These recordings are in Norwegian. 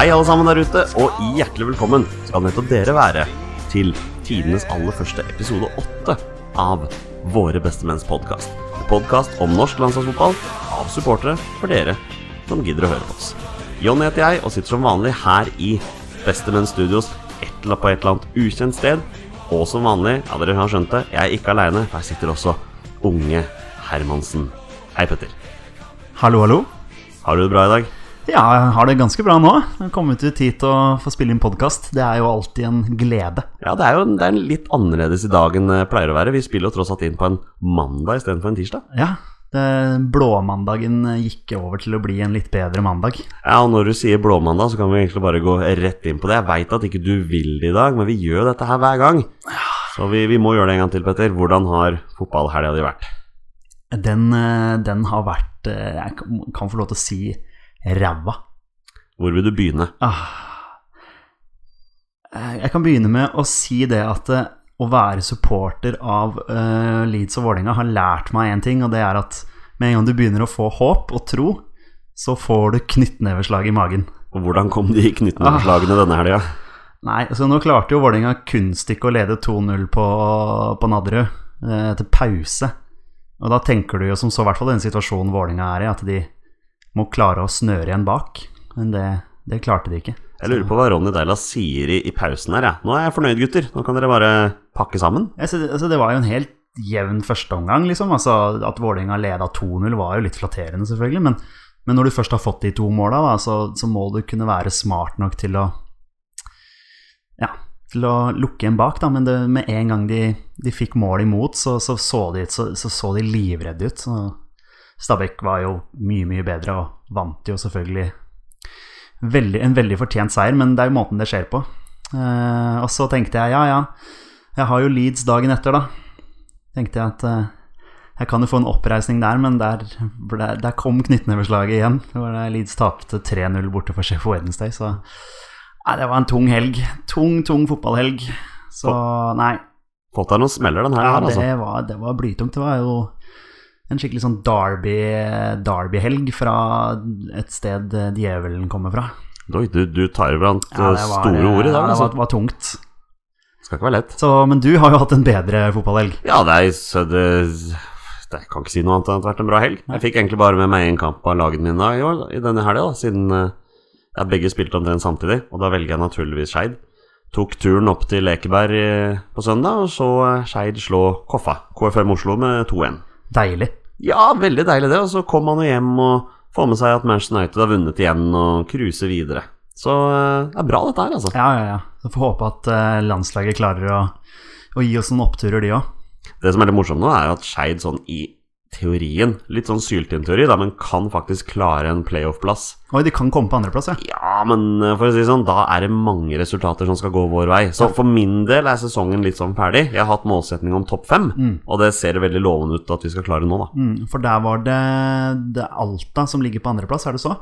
Hei alle sammen der ute, og hjertelig velkommen skal nettopp dere være til tidenes aller første episode åtte av Våre bestemenns podkast. En podkast om norsk landslagsfotball av supportere for dere som gidder å høre på oss. Jonny heter jeg, og sitter som vanlig her i Bestemenn Studios et eller annet på et eller annet ukjent sted. Og som vanlig, ja dere har skjønt det, jeg er ikke aleine, for her sitter også unge Hermansen. Hei, Petter. Hallo, hallo. Har du det bra i dag? Ja, jeg har det ganske bra nå. Kommet ut hit og få spille inn podkast. Det er jo alltid en glede. Ja, det er jo det er en litt annerledes i dag enn det pleier å være. Vi spiller jo tross alt inn på en mandag istedenfor en tirsdag. Ja, blåmandagen gikk over til å bli en litt bedre mandag. Ja, og når du sier blåmandag, så kan vi egentlig bare gå rett inn på det. Jeg veit at ikke du vil det i dag, men vi gjør dette her hver gang. Så vi, vi må gjøre det en gang til, Petter. Hvordan har fotballhelga di vært? Den, eh, den har vært eh, Jeg kan- kan få lov til å si ræva. Hvor vil du begynne? Ah. Eh, Jeg kan begynne med å si det at eh, å være supporter av uh, Leeds og Vålerenga har lært meg én ting, og det er at med en gang du begynner å få håp og tro, så får du knyttneveslag i magen. Og hvordan kom de knyttneveslagene denne helga? Nei, så nå klarte jo Vålerenga kunstig å lede 2-0 på, på Nadderud eh, etter pause. Og da tenker du jo som så, i hvert fall den situasjonen Vålerenga er i, at de må klare å snøre igjen bak. Men det, det klarte de ikke. Jeg lurer på hva Ronny Deila sier i, i pausen her, ja. Nå er jeg fornøyd, gutter. Nå kan dere bare pakke sammen. Jeg det, altså, det var jo en helt jevn førsteomgang, liksom. Altså, at Vålerenga leda 2-0 var jo litt flatterende, selvfølgelig. Men, men når du først har fått de to måla, da, så, så må du kunne være smart nok til å Ja, til å lukke igjen bak, da. Men det, med en gang de, de fikk mål imot, så så, så, de, så, så, så de livredde ut. Så Stabæk var jo mye, mye bedre og vant jo selvfølgelig veldig, en veldig fortjent seier, men det er jo måten det skjer på. Eh, og så tenkte jeg ja, ja, jeg har jo Leeds dagen etter, da. Tenkte jeg at eh, jeg kan jo få en oppreisning der, men der, der, der kom knyttneveslaget igjen. Det var da Leeds tapte 3-0 borte for Sheffield Wednesday, så nei, det var en tung helg. Tung, tung fotballhelg. Så nei. Fått deg noen smeller den her, Ja, altså. det var, det var blytungt. Det var jo en skikkelig sånn Derby- Derby-helg fra et sted eh, djevelen kommer fra. Oi, du, du tar iblant Ja, eh, var- store ord i dag, ja, det altså. var, var tungt. Skal ikke være lett. Så, men du har jo hatt en bedre fotballhelg. Ja, det er så det, det Jeg kan ikke si noe annet enn at det har vært en bra helg. Jeg fikk egentlig bare med meg én kamp av lagene mine i, år, i denne helga, siden jeg ja, begge spilte omtrent samtidig. Og da velger jeg naturligvis Skeid. Tok turen opp til Lekeberg eh, på søndag, og så eh, Skeid slå Koffa, KFM Oslo, med 2-1. Deilig. Ja, veldig deilig det. Og så kom han jo hjem og får med seg at Manchester United har vunnet igjen og cruiser videre. Så eh, det er bra, dette her, altså. Ja, ja, ja. Så får håpe at eh, landslaget klarer å, å gi oss noen oppturer, de òg. Det som er litt morsomt nå, er at Skeid sånn i teorien, litt sånn syltynteori, da, men kan faktisk klare en playoff-plass. Oi, de kan komme på andreplass, ja. Ja, men eh, for å si sånn, da er det mange resultater som skal gå vår vei. Så for min del er sesongen litt sånn ferdig. Jeg har hatt målsetning om topp fem, og det ser veldig lovende ut at vi skal klare nå, da. Mm, for der var det, det Alta som ligger på andreplass, er det så?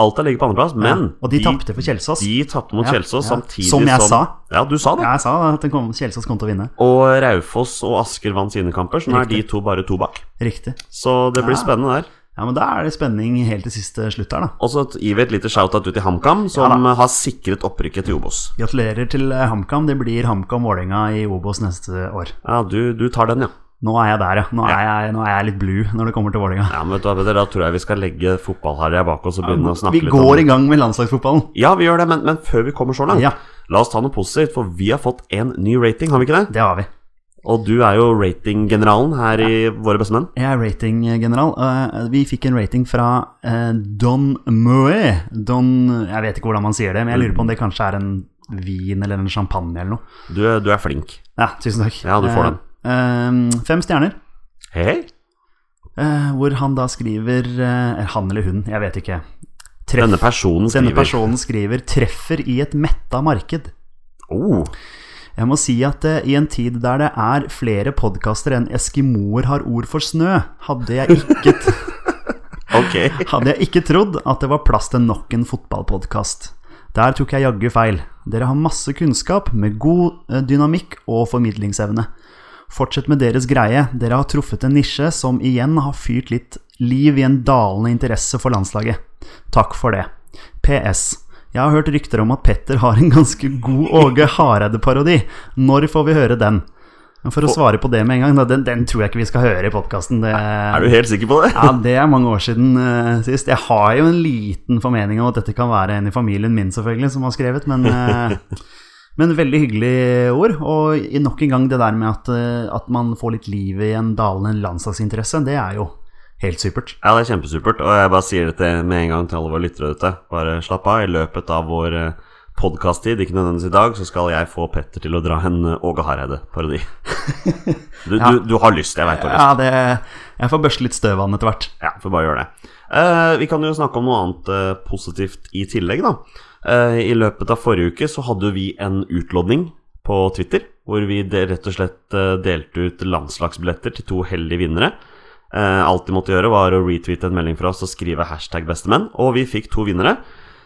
Alta ligger på andreplass, men ja. Og de, tapte for Kjelsås. De tapte mot Ja, Kjelsås ja. samtidig Som jeg sa. Ja, du sa det. Jeg sa at kom, Kjelsås kom til å vinne. Og Raufoss og Asker vant sine kamper, så nå er de to bare to bak. Riktig. Så det blir spennende der. Ja, men da er det spenning helt til siste slutt her, da. Og så gir vi et lite shout-out ut til HamKam, som Ja har sikret opprykket til Obos. Gratulerer til eh, HamKam. Det blir HamKam-Vålerenga i Obos neste år. Ja, du, du tar den, ja. Nå er jeg der, ja. Nå er jeg, nå er jeg litt blue når det kommer til Vålerenga. Ja, men vet du hva, Da tror jeg vi skal legge fotballharja bak oss og begynne å snakke Vi litt om går i gang med landslagsfotballen. Ja, vi gjør det, men, men før vi kommer så langt, Ja. la oss ta noe positivt, for vi har fått en ny rating, har vi ikke det? Det har vi. Og du er jo ratinggeneralen her i Våre bestemenn. Jeg er ratinggeneral. Uh, vi fikk en rating fra eh, Don Moe. Don Jeg vet ikke hvordan man sier det, men jeg lurer på om det kanskje er en vin eller en champagne eller noe. Du, du er flink. Ja, tusen takk. Ja, du får den. Eh, eh, fem stjerner. Hei, eh, hvor han da skriver eh, Han eller hun, jeg vet ikke. Treff, Denne personen skriver denne personen skriver 'treffer i et metta marked'. oh, Jeg må si at eh, i en tid der det er flere podkaster enn eskimoer har ord for snø, hadde jeg ikke t Ok. hadde jeg ikke trodd at det var plass til nok en fotballpodkast. Der tok jeg jaggu feil. Dere har masse kunnskap med god eh, dynamikk og formidlingsevne. Fortsett med deres greie. Dere har truffet en nisje som igjen har fyrt litt liv i en dalende interesse for landslaget. Takk for det. PS. Jeg har hørt rykter om at Petter har en ganske god Åge Hareide-parodi. Når får vi høre den? For å svare på det med en gang, den, den tror jeg ikke vi skal høre i podkasten. Er du helt sikker på det? Ja, det er mange år siden uh, sist. Jeg har jo en liten formening om at dette kan være en i familien min, selvfølgelig, som har skrevet, men uh, Men veldig hyggelig ord. Og i nok en gang det der med at, uh, at man får litt liv i en dalende landslagsinteresse, det er jo helt supert. Ja, det er kjempesupert, og jeg bare sier dette med en gang til alle våre lyttere ute. Bare slapp av. I løpet av vår podkast-tid, ikke nødvendigvis i dag, så skal jeg få Petter til å dra en eh, Åge Hareide-parodi. Du, Ja. du, du har lyst, jeg veit du har lyst. Ja, det, jeg får børste litt støv av den etter hvert. Ja, får bare gjøre det. Uh, vi kan jo snakke om noe annet uh, positivt i tillegg, da. Uh, I løpet av forrige uke så hadde vi en utlodning på Twitter, hvor vi rett og slett eh, delte ut landslagsbilletter til to heldige vinnere. Eh, alt de måtte gjøre, var å retweete en melding fra oss og skrive hashtag bestemenn, og vi fikk to vinnere.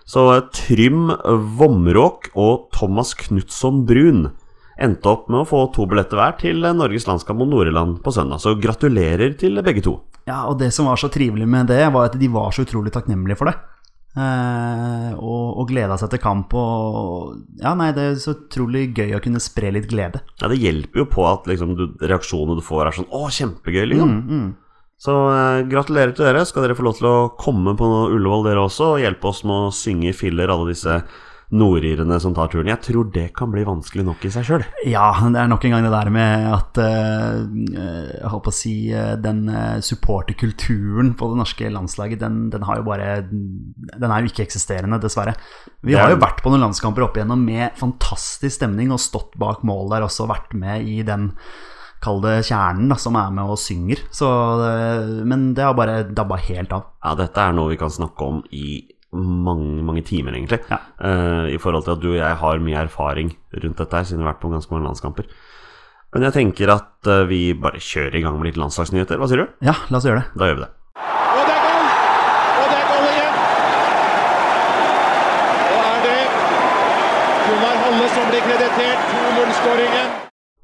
Så eh, Trym Vområk og Thomas Knutson Brun endte opp med å få to billetter hver til eh, Norges landskamp mot Nord-Irland på søndag. Så gratulerer til begge to. Ja, og det som var så trivelig med det, var at de var så utrolig takknemlige for det. Eh, og, og gleda seg til kamp. Og ja, nei, det er så utrolig gøy å kunne spre litt glede. Ja, Det hjelper jo på at liksom, du, reaksjonene du får, er sånn 'Å, kjempegøy', liksom. Så eh, gratulerer til dere. Skal dere få lov til å komme på Ullevål, dere også, og hjelpe oss med å synge i filler alle disse nordirene som tar turen. Jeg tror det kan bli vanskelig nok i seg sjøl. Ja, det er nok en gang det der med at eh, Jeg holdt på å si eh, Den eh, supporterkulturen på det norske landslaget, den, den har jo bare Den er jo ikke eksisterende, dessverre. Vi har jo vært på noen landskamper opp igjennom med fantastisk stemning og stått bak mål der også, vært med i den Kall det kjernen da, som er med og synger. Så, men det har bare dabba helt av. Ja, dette er noe vi kan snakke om i mange, mange timer, egentlig. Ja. Uh, I forhold til at du og jeg har mye erfaring rundt dette her, siden vi har vært på ganske mange landskamper. Men jeg tenker at uh, vi bare kjører i gang med litt landslagsnyheter. Hva sier du? Ja, la oss gjøre det. Da gjør vi det. Og det er goal! Og det er goal igjen! Og er det Gunnar Halle som blir kreditert 2-0-skåringen.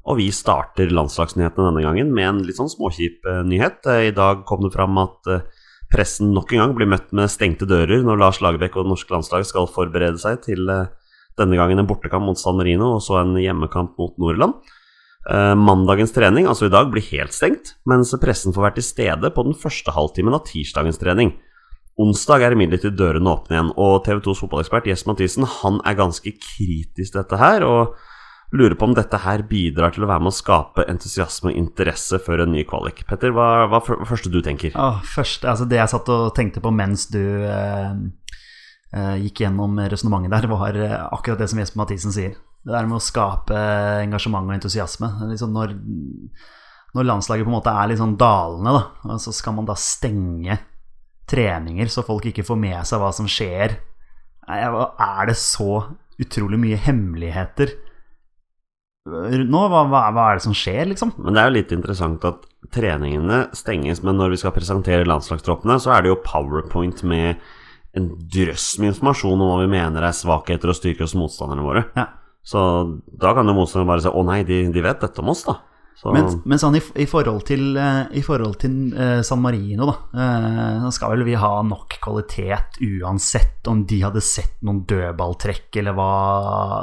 Og vi starter landslagsnyhetene denne gangen med en litt sånn småkjip eh, nyhet. Eh, I dag kom det fram at eh, pressen nok en gang blir møtt med stengte dører når Lars Lagerbäck og det norske landslaget skal forberede seg til denne gangen en bortekamp mot San Marino og så en hjemmekamp mot Nordland. Mandagens trening, altså i dag, blir helt stengt, mens pressen får være til stede på den første halvtimen av tirsdagens trening. Onsdag er imidlertid dørene åpne igjen, og TV 2s fotballekspert Jess Mathisen han er ganske kritisk til dette her, og lurer på om dette her bidrar til å være med å skape entusiasme og interesse før en ny kvalik. Petter, hva er det første du tenker? Åh, først, altså det jeg satt og tenkte på mens du eh, eh, gikk gjennom resonnementet der, var eh, akkurat det som Jesper Mathisen sier. Det der med å skape engasjement og entusiasme. Liksom når, når landslaget på en måte er litt sånn dalende, da, så skal man da stenge treninger så folk ikke får med seg hva som skjer. Er det så utrolig mye hemmeligheter nå? Hva, hva, hva er det som skjer, liksom? Men det er jo litt interessant at treningene stenges, men når vi skal presentere landslagstroppene, så er det jo powerpoint med en drøss med informasjon om hva vi mener er svakheter og styrker hos motstanderne våre. Ja. Så da kan jo motstanderne bare si 'Å nei, de, de vet dette om oss', da. Men, men sånn i, i forhold til, eh, i forhold til uh, San Marino, da, uh, skal vel vi ha nok kvalitet uansett om de hadde sett noen dødballtrekk eller hva,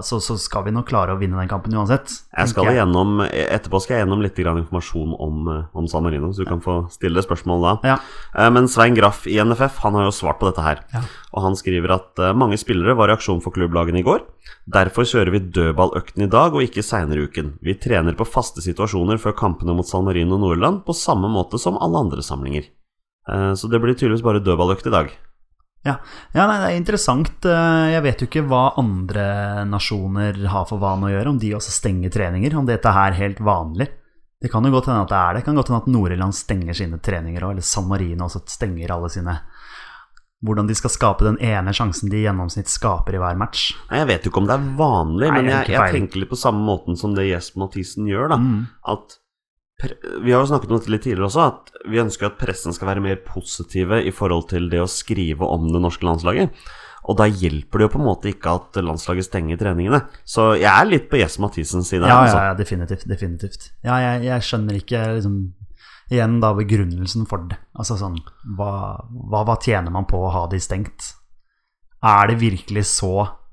så, så skal vi nok klare å vinne den kampen uansett. jeg skal gjennom, etterpå skal jeg gjennom litt grann informasjon om, om San Marino, så du kan få stille spørsmål da. Ja. Uh, Men Svein Graff i NFF han har jo svart på dette her. Ja. Og han skriver at eh, mange spillere var i aksjon for klubblagene i går. Derfor kjører vi dødballøkten i dag og ikke seinere i uken. Vi trener på faste situasjoner før kampene mot San Marino Nordland på samme måte som alle andre samlinger. Eh, Så det blir tydeligvis bare dødballøkt i dag. Ja, ja nei, det er interessant. Eh, Jeg vet jo ikke hva andre nasjoner har for vane å gjøre, om de også stenger treninger, om dette er helt vanlig. Det kan jo godt hende at det er det. Det kan godt hende at Nord-Irland stenger sine treninger òg, eller San Marino også stenger alle sine Hvordan de skal skape den ene sjansen de i gjennomsnitt skaper i hver match. Nei, Jeg vet jo ikke om det er vanlig, Nei, men jeg jeg, jeg tenker litt på samme måten som det Jesper Mathisen gjør. da Mm. At Vi har jo snakket om dette litt tidligere også, at vi ønsker at pressen skal være mer positive i forhold til det å skrive om det norske landslaget. Og da hjelper det jo på en måte ikke at landslaget stenger treningene. Så jeg er litt på Jesper Mathisens side. Ja, altså. ja, ja, definitivt. definitivt. Ja, jeg, jeg skjønner ikke liksom Igjen da begrunnelsen for det. Altså sånn Hva, hva, hva tjener man på å ha de stengt? Er det virkelig så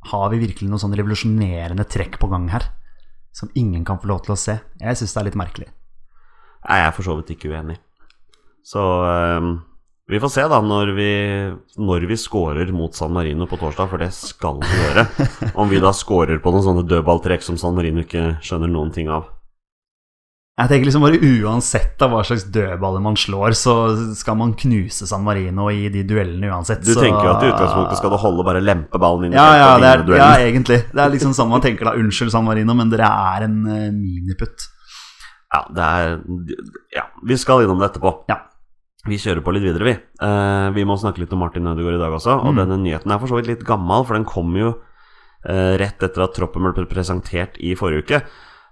Har vi virkelig noe sånn revolusjonerende trekk på gang her? Som ingen kan få lov til å se? Jeg syns det er litt merkelig. Nei, jeg er for så vidt ikke uenig. Så ehm, vi får se da når vi, når vi scorer mot San Marino på torsdag, for det skal vi gjøre. Om vi da scorer på noen sånne dødballtrekk som San Marino ikke skjønner noen ting av. Jeg tenker liksom bare Uansett av hva slags dødballer man slår, så skal man knuse San Marino i de duellene uansett. Du så... tenker jo at i utgangspunktet skal du holde bare lempe ballen inn ja, ja, det er, ja, egentlig. Det er liksom sånn man tenker da. Unnskyld, San Marino, men dere er en uh, miniputt. Ja, det er Ja, vi skal innom det etterpå. Ja. Vi kjører på litt videre, vi. Uh, vi må snakke litt om Martin Ødegaard i dag også. Og Mm. denne nyheten er for så vidt litt gammel, for den kom jo uh, rett etter at troppen ble presentert i forrige uke.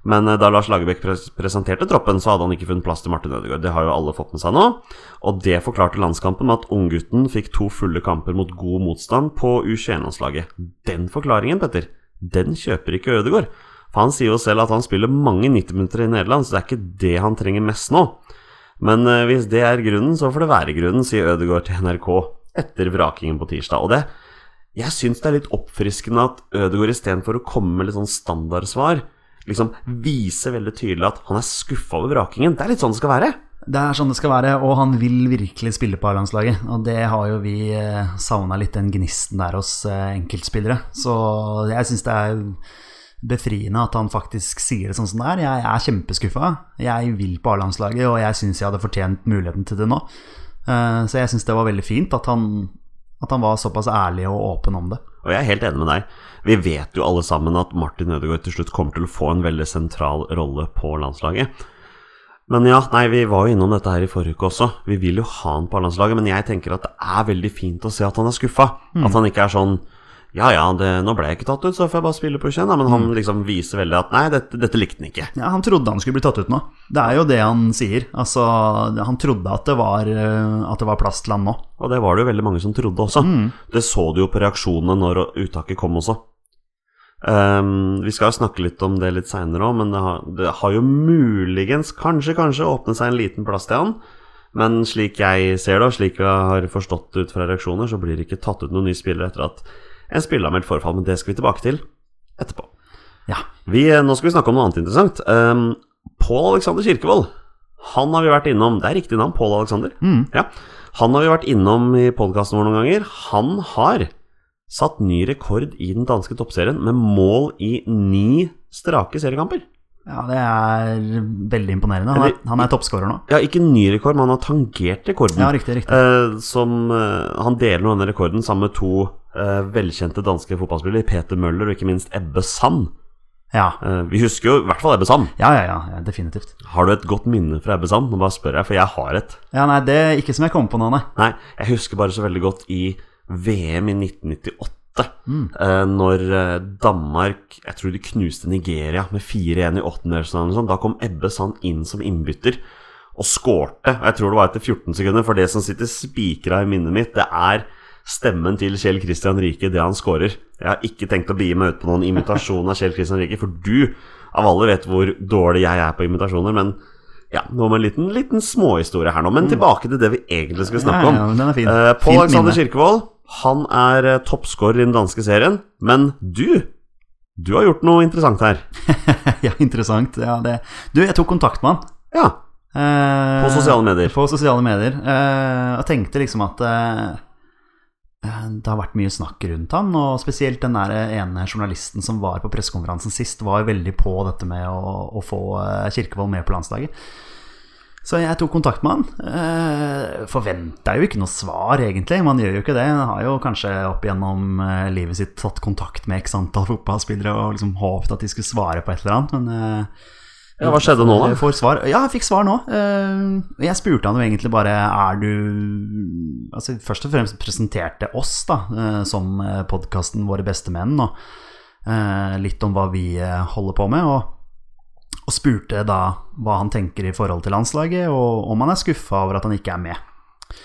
Men eh, da Lars Lagerbäck presenterte troppen, så hadde han ikke funnet plass til Martin Ødegaard. Det har jo alle fått med seg nå. Og det forklarte landskampen med at unggutten fikk to fulle kamper mot god motstand på U21-landslaget. Den forklaringen, Petter, den kjøper ikke Ødegaard. For han sier jo selv at han spiller mange 90 minutter i Nederland, så det er ikke det han trenger mest nå. Men eh, hvis det er grunnen, så får det være grunnen, sier Ødegaard til NRK etter vrakingen på tirsdag. Og det Jeg syns det er litt oppfriskende at Ødegaard istedenfor å komme med litt sånn standardsvar, liksom viser veldig tydelig at han er skuffa over vrakingen. Det er litt sånn det skal være. Det er sånn det skal være, og han vil virkelig spille på A-landslaget. Og det har jo vi eh, savna litt, den gnisten der hos eh, enkeltspillere. Så jeg syns det er befriende at han faktisk sier det sånn som det er. Jeg er kjempeskuffa. Jeg vil på A-landslaget, og jeg syns jeg hadde fortjent muligheten til det nå. Eh, Så jeg syns det var veldig fint at han, at han var såpass ærlig og åpen om det. Og jeg er helt enig med deg. Vi vet jo alle sammen at Martin Ødegaard til slutt kommer til å få en veldig sentral rolle på landslaget. Men ja, nei, vi var jo innom dette her i forrige uke også. Vi vil jo ha han på landslaget, men jeg tenker at det er veldig fint å se at han er skuffa. At han ikke er sånn Ja ja, det, nå ble jeg ikke tatt ut, så får jeg bare spille på U21. Men han liksom viser veldig at nei, dette, dette likte han ikke. Ja, Han trodde han skulle bli tatt ut nå. Det er jo det han sier. Altså, Han trodde at det var, eh, at det var plass til han nå. Og det var det jo veldig mange som trodde også. Det så du jo på reaksjonene når uttaket kom også. Um, vi skal jo snakke litt om det litt seinere òg, men det har, det har jo muligens, kanskje, kanskje, åpnet seg en liten plass til han. Men slik jeg ser det, og slik jeg har forstått det ut fra reaksjoner, så blir det ikke tatt ut noen nye spillere etter at en spiller har meldt forfall. Men det skal vi tilbake til etterpå. Ja. Vi, nå skal vi snakke om noe annet interessant. Um, Pål Alexander Kirkevold. Han har vi vært innom. Det er riktig navn, Pål Alexander. Ja. Han har vi vært innom i podkasten vår noen ganger. Han har satt ny rekord i den danske toppserien med mål i ni strake seriekamper. Ja, Det er veldig imponerende. Han er, han er toppskårer nå. Ja, ikke ny rekord, men han har tangert rekorden. Ja, riktig, riktig. Eh, som eh, Han deler nå denne rekorden sammen med to eh, velkjente danske fotballspiller Peter Møller og ikke minst Ebbe Sand. Ja. Eh, vi husker jo i hvert fall Ebbe Sand. Ja, ja, ja, definitivt. Har du et godt minne fra Ebbe Sand? Nå bare spør jeg, for jeg har et. Ja, Nei, det er ikke som jeg kommer på nå, nei. Nei, jeg husker bare så veldig godt i VM i 1998. Mm. når eh, Danmark Jeg tror de knuste Nigeria med 4-1 i åttendedelsfinalen. Sånn. Da kom Ebbe Sand inn som innbytter og skårte. Jeg tror det var etter 14 sekunder, for det som sitter spikra i minnet mitt, det er stemmen til Kjell Kristian Rike, det han scorer. Jeg har ikke tenkt å begi meg ut på noen imitasjon av Kjell Kristian Rike, for du av alle vet hvor dårlig jeg er på imitasjoner. Men ja, nå med en liten, liten småhistorie her nå. Men tilbake til det vi egentlig skulle snakke om. ja, er fin. Eh, Pål Alexander. Kirkevold, han er uh, toppskårer i den danske serien. Men du, du har gjort noe interessant her. ja, interessant. Ja, det. Du, jeg tok kontakt med han. Ja, Eh, På sosiale medier. På sosiale medier. Eh, og tenkte liksom at eh, eh, det har vært mye snakk rundt han, og spesielt den der ene journalisten som var på pressekonferansen sist, var veldig på dette med å, å få eh, Kirkevold med på landslaget. Så jeg tok kontakt med han. Eh, Forventa jo ikke noe svar, egentlig. Man gjør jo ikke det. Han har jo kanskje opp gjennom eh, livet sitt tatt kontakt med x antall fotballspillere og liksom håpet at de skulle svare på et eller annet, men eh, Ja, hva skjedde nå, da? jeg får svar. Ja, jeg fikk svar nå. Eh, Jeg spurte han jo egentlig bare Er du Altså Først og fremst presenterte oss da eh, som podkasten Våre beste menn, og eh, litt om hva vi eh, holder på med. Og, og spurte da hva han tenker i forhold til landslaget, og om han er skuffa over at han ikke er med.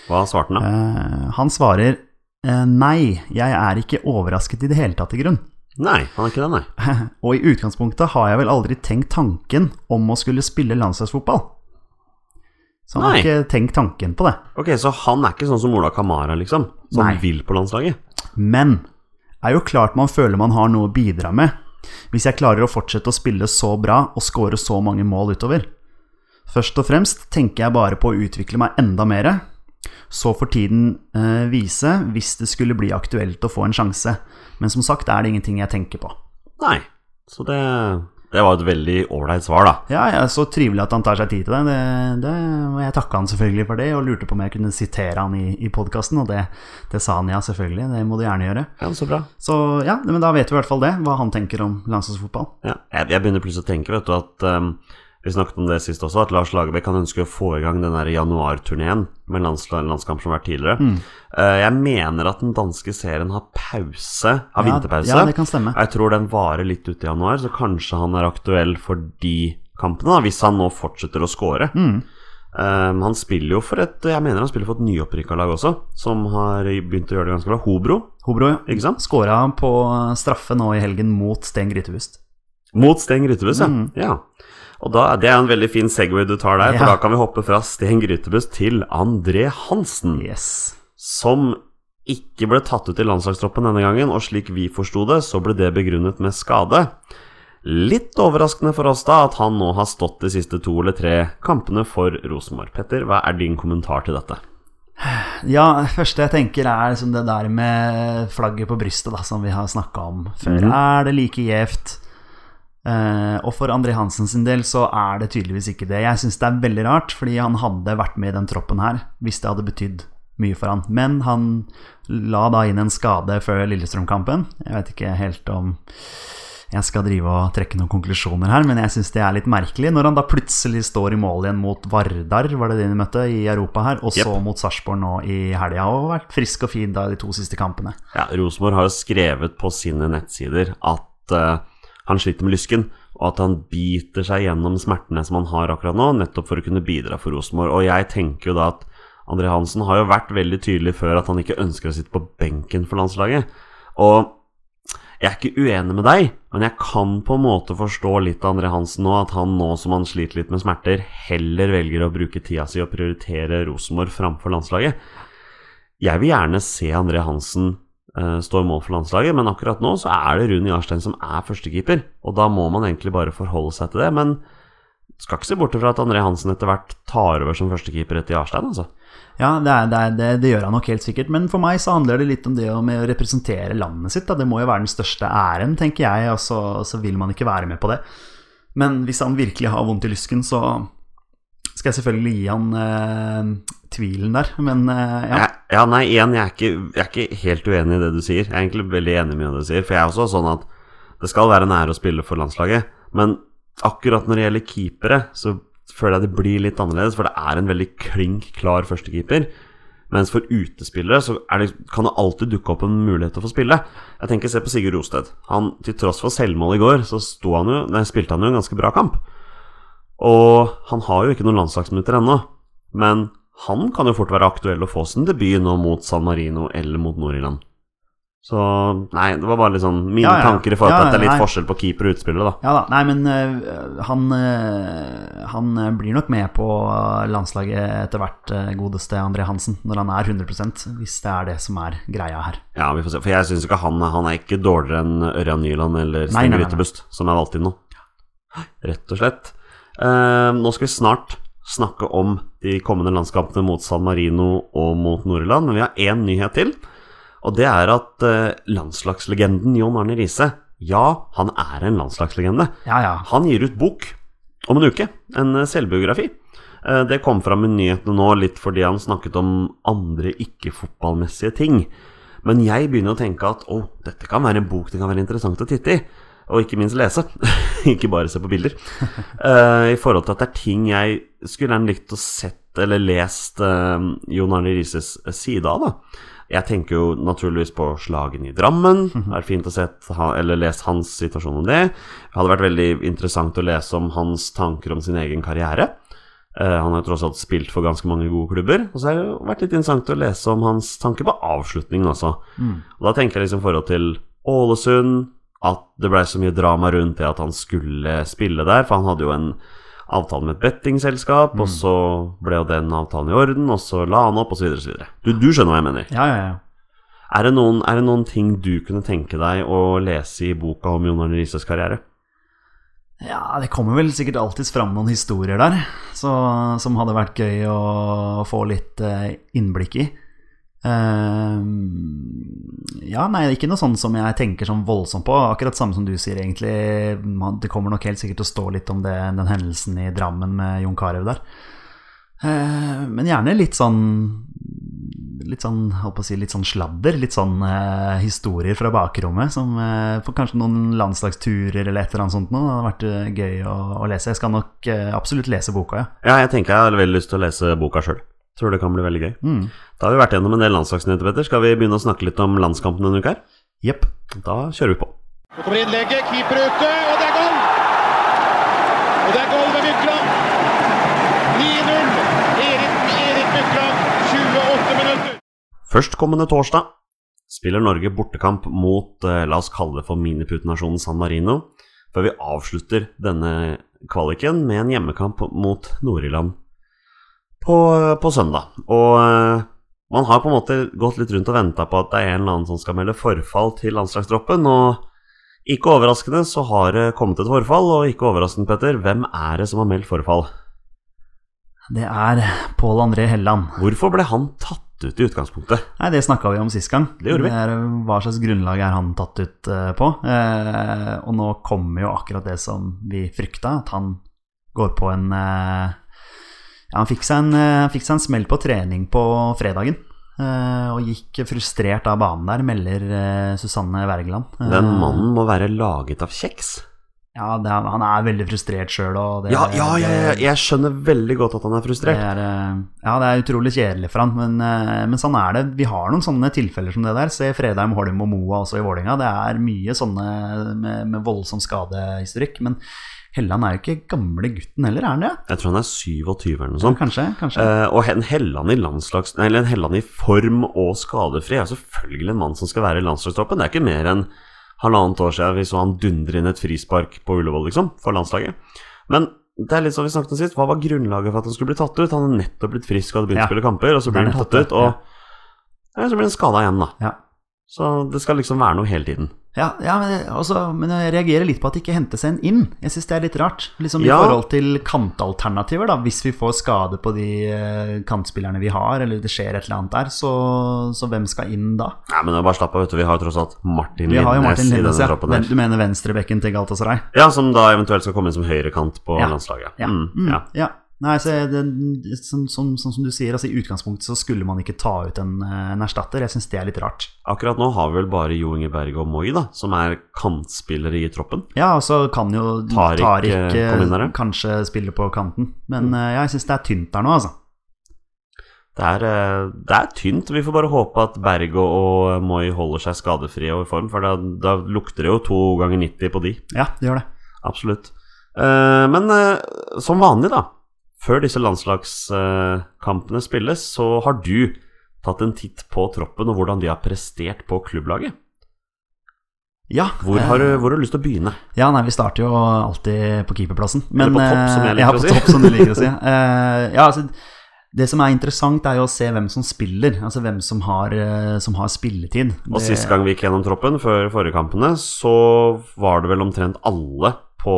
hva svarte han da? Eh, Han svarer eh, nei, jeg er ikke overrasket i det hele tatt, i grunn. Nei, han er ikke det, nei. Og i utgangspunktet har jeg vel aldri tenkt tanken om å skulle spille landslagsfotball. Så han Nei. har ikke tenkt tanken på det. Ok, Så han er ikke sånn som Ola Kamara, liksom? Som Nei. vil på landslaget? Men er jo klart man føler man har noe å bidra med. Hvis jeg klarer å fortsette å spille så bra og score så mange mål utover. Først og fremst tenker jeg bare på å utvikle meg enda mer. Så får tiden eh, vise hvis det skulle bli aktuelt å få en sjanse. Men som sagt er det ingenting jeg tenker på. Nei. Så det, det var et veldig ålreit svar, da. Ja, ja, så trivelig at han tar seg tid til det. det. Det jeg takka han selvfølgelig for det, og lurte på om jeg kunne sitere han i, i podkasten, og det, det sa han ja, selvfølgelig. Det må du gjerne gjøre. Ja, Så bra. Så ja, men da vet vi i hvert fall det, hva han tenker om landslagsfotball. Ja. Jeg, jeg begynner plutselig å tenke, vet du, at um, vi snakket om det sist også, at Lars Lagerbäck kan ønske å få i gang den januarturneen med lands, landskamp som har vært tidligere. Mm. Eh, jeg mener at den danske serien har pause, har Ja, vinterpause. ja, det kan stemme. Jeg tror den varer litt ut i januar, så kanskje han er aktuell for de kampene, da, hvis han nå fortsetter å score. Mm. Um, han spiller jo for et Jeg mener han spiller for et nyopprykka lag også, som har begynt å gjøre det ganske bra. Hobro, Hobro ikke sant? skåra på straffe nå i helgen mot Sten Grytebust. Mot Sten Grytebust, ja. Mm. ja. Og da, Det er en veldig fin Segway du tar der, for da kan vi hoppe fra Sten Grytebust til André Hansen, Yes. som ikke ble tatt ut i landslagstroppen denne gangen, og slik vi forsto det, så ble det begrunnet med skade. Litt overraskende for oss da at han nå har stått de siste to eller tre kampene for Rosenborg. Petter, hva er din kommentar til dette? Ja, det første jeg tenker er liksom det der med flagget på brystet, da, som vi har snakka om før. Mhm. Er det like gjevt? Eh, og for André Hansen sin del så er det tydeligvis ikke det. Jeg syns det er veldig rart, fordi han hadde vært med i den troppen her hvis det hadde betydd mye for han. Men han la da inn en skade før Lillestrøm-kampen. Jeg vet ikke helt om jeg skal drive og trekke noen konklusjoner her, men jeg syns det er litt merkelig når han da plutselig står i mål igjen mot Vardar, var det det de møtte, i Europa her, og så mot Sarpsborg nå i helga, og vært frisk og fin da de to siste kampene. Ja, Rosenborg har jo skrevet på sine nettsider at eh, han sliter med lysken, og at han biter seg gjennom smertene som han har akkurat nå, nettopp for å kunne bidra for Rosenborg. Og jeg tenker jo da at André Hansen har jo vært veldig tydelig før at han ikke ønsker å sitte på benken for landslaget. Og jeg er ikke uenig med deg, men jeg kan på en måte forstå litt av André Hansen nå, at han nå som han sliter litt med smerter, heller velger å bruke tida si og prioritere Rosenborg framfor landslaget. Jeg vil gjerne se André Hansen eh, stå i mål for landslaget, men akkurat nå så er det Rune Jarstein som er førstekeeper, og da må man egentlig bare forholde seg til det. Men skal ikke se bort fra at André Hansen etter hvert tar over som førstekeeper etter Jarstein, altså. Ja, det, er, det, er, det, det gjør han nok helt sikkert, men for meg så handler det litt om det med å representere landet sitt. Da. Det må jo være den største æren, tenker jeg, og så, så vil man ikke være med på det. Men hvis han virkelig har vondt i lysken, så skal jeg selvfølgelig gi han eh, tvilen der, men eh, ja. Ja, nei, igjen, jeg er, ikke, jeg er ikke helt uenig i det du sier. Jeg er egentlig veldig enig med det du sier, for jeg er også sånn at det skal være en ære å spille for landslaget, men akkurat når det gjelder keepere, så føler jeg det blir litt annerledes, for det er en veldig klink klar førstekeeper. Mens for utespillere så det, kan det alltid dukke opp en mulighet til å få spille. Jeg tenker Se på Sigurd Rosted. Han, til tross for selvmål i går, så han jo, nei, spilte han jo en ganske bra kamp. Og han har jo ikke noen landslagsminutter ennå, men han kan jo fort være aktuell å få sin debut nå mot San Marino eller mot Nord-Irland. Så nei, det var bare litt sånn mine Ja, ja. tanker i forhold til Ja, at det er litt nei. forskjell på keeper og utspiller, da. Ja da, nei, men uh, han, uh, han øh, blir nok med på landslaget etter hvert, uh, godeste André Hansen, når han er 100 hvis det er det som er greia her. Ja, vi får se. For jeg syns ikke han, han er ikke dårligere enn Ørjan Nyland eller Sten. Grytebust, som er valgt inn nå. Rett og slett. Eh, nå skal vi snart snakke om de kommende landskampene mot San Marino og mot Nord-Irland, men vi har én nyhet til. Og det er at eh, landslagslegenden John Arne Riise, ja, han er en landslagslegende. Ja, ja. Han gir ut bok om en uke, en eh, selvbiografi. Eh, Det kom fram i nyhetene nå litt fordi han snakket om andre ikke-fotballmessige ting. Men jeg begynner å tenke at å, dette kan være en bok det kan være interessant å titte i. Og ikke minst lese. ikke bare se på bilder. Uh, I forhold til at det er ting jeg skulle gjerne likt å sett eller lest uh, Jon Arne Rises side av. da jeg tenker jo naturligvis på slagene i Drammen. Det er fint å sett, eller lest hans situasjon om det. Det hadde vært veldig interessant å lese om hans tanker om sin egen karriere. Uh, han har tross alt spilt for ganske mange gode klubber. Og så har det vært litt interessant å lese om hans tanker på avslutningen også. Og da tenker jeg liksom i forhold til Ålesund, at det blei så mye drama rundt det at han skulle spille der, for han hadde jo en avtale med et bettingselskap, og så ble jo den avtalen i orden, og så la han opp, osv., osv. Du, du skjønner hva jeg mener? Ja, ja, ja. Er det, noen, er det noen ting du kunne tenke deg å lese i boka om Jon Arne Rises karriere? Ja, det kommer vel sikkert alltids fram noen historier der så, som hadde vært gøy å få litt eh, innblikk i. Eh, ja, nei, ikke noe sånn som jeg tenker sånn voldsomt på. Akkurat samme som du sier, egentlig. Det kommer nok helt sikkert til å stå litt om det, den hendelsen i Drammen med Jon Carew der. Eh, men gjerne litt sånn Litt sånn, holdt på å si, litt sånn sladder. Litt sånn eh, historier fra bakrommet. Som eh, for kanskje noen landslagsturer eller et eller annet sånt noe. Det hadde vært eh, gøy å, å lese. Jeg skal nok eh, absolutt lese boka, ja. Ja, jeg tenker jeg har veldig lyst til å lese boka sjøl. Tror det kan bli veldig gøy. Mm. Da har vi vært gjennom en del landslagsnyheter, Petter. Skal vi begynne å snakke litt om landskampen denne uka her? Jepp. Da kjører vi på. Nå kommer innlegget, keeper ute, og det er goal! Og det er goal ved Mykland. 9-0. Erik, Erik Mykland, 28 minutter. Førstkommende torsdag spiller Norge bortekamp mot, eh, la oss kalle det for miniputenasjonen San Marino, før vi avslutter denne kvaliken med en hjemmekamp mot Nord-Irland på, på søndag. Og uh, man har på en måte gått litt rundt og venta på at det er en eller annen som skal melde forfall til landslagstroppen, og ikke overraskende så har det kommet et forfall, og ikke overraskende, Petter, hvem er det som har meldt forfall? Det er Pål André Helland. Hvorfor ble han tatt ut i utgangspunktet? Nei, det snakka vi om sist gang. Det gjorde vi. er, hva slags grunnlag er han tatt ut uh, på? Uh, og nå kommer jo akkurat det som vi frykta, at han går på en eh, Ja, han fikk seg en, eh, fikk seg en smell på trening på fredagen. eh, og gikk frustrert av banen der, melder eh, Susanne Wergeland. Den mannen må være laget av kjeks. Ja, det, er- han er veldig frustrert sjøl, Ja, ja, ja, ja, jeg skjønner veldig godt at han er Det frustrert. er, eh, ja, det er utrolig kjedelig for han, men, men sånn er det. Vi har noen sånne tilfeller som det der. Se Fredheim, Holm og Moa også i Vålinga. Det er mye sånne med, med voldsom skadehistorikk. Men Helland er jo ikke gamle gutten heller, er han det? Jeg tror han er 27 eller noe sånt. Kanskje? kanskje. Eh, og en Helland i landslags... Nei, eller en Helland i form og skadefri er selvfølgelig en mann som skal være i landslagstroppen. Det er ikke mer enn halvannet år siden vi så han dundre inn et frispark på Ullevål, liksom, for landslaget. Men det er litt som vi snakket om sist. Hva var grunnlaget for at han skulle bli tatt ut? Han hadde nettopp blitt frisk og hadde begynt Ja. å spille kamper, og så blir han tatt ut, og ja, så blir han skada igjen, da. ja. Så det skal liksom være noe hele tiden. Ja, ja men, også, men jeg reagerer litt på at det ikke hentes en inn. Jeg syns det er litt rart. Liksom I Ja. forhold til kantalternativer, da. Hvis vi får skade på de eh, kantspillerne vi har, eller det skjer et eller annet der, så, så hvem skal inn da? Nei, men bare slapp av, vet du. Vi har tross alt Martin Martin i denne ja. troppen her. Du mener venstrebekken til Galatasaray? Ja, som da eventuelt skal komme inn som høyrekant på landslaget. Ja. Mm, Mm, ja. Nei, så det, sånn, sånn, sånn som du sier, altså i utgangspunktet så skulle man ikke ta ut en, eh, en erstatter. Jeg syns det er litt rart. Akkurat nå har vi vel bare Jo Inge Berge og Moi, da, som er kantspillere i troppen. Ja, og så kan jo Tariq, Tariq, eh, eh, kanskje spille på kanten. Men Mm. eh, ja, jeg syns det er tynt der nå, altså. Det er, eh, det er tynt. Vi får bare håpe at Berg og, Moi holder seg skadefrie og i form, for da, da lukter det jo to ganger 90 på de. Ja, det gjør det. Absolutt. Eh, men eh, som vanlig, da, før disse landslagskampene spilles, så har du tatt en titt på troppen og hvordan de har prestert på klubblaget. Ja, Hvor eh, har, du, hvor har du lyst til å begynne? Ja, nei, vi starter jo alltid på keeperplassen. Eller på topp, som jeg eh, liker ja, å si. topp, som liker å si. Eh, ja, altså, det som er interessant, er jo å se hvem som spiller. Altså hvem som har, eh, som har spilletid. Og Det- sist gang vi gikk gjennom troppen, før forrige kampene, så var det vel omtrent alle på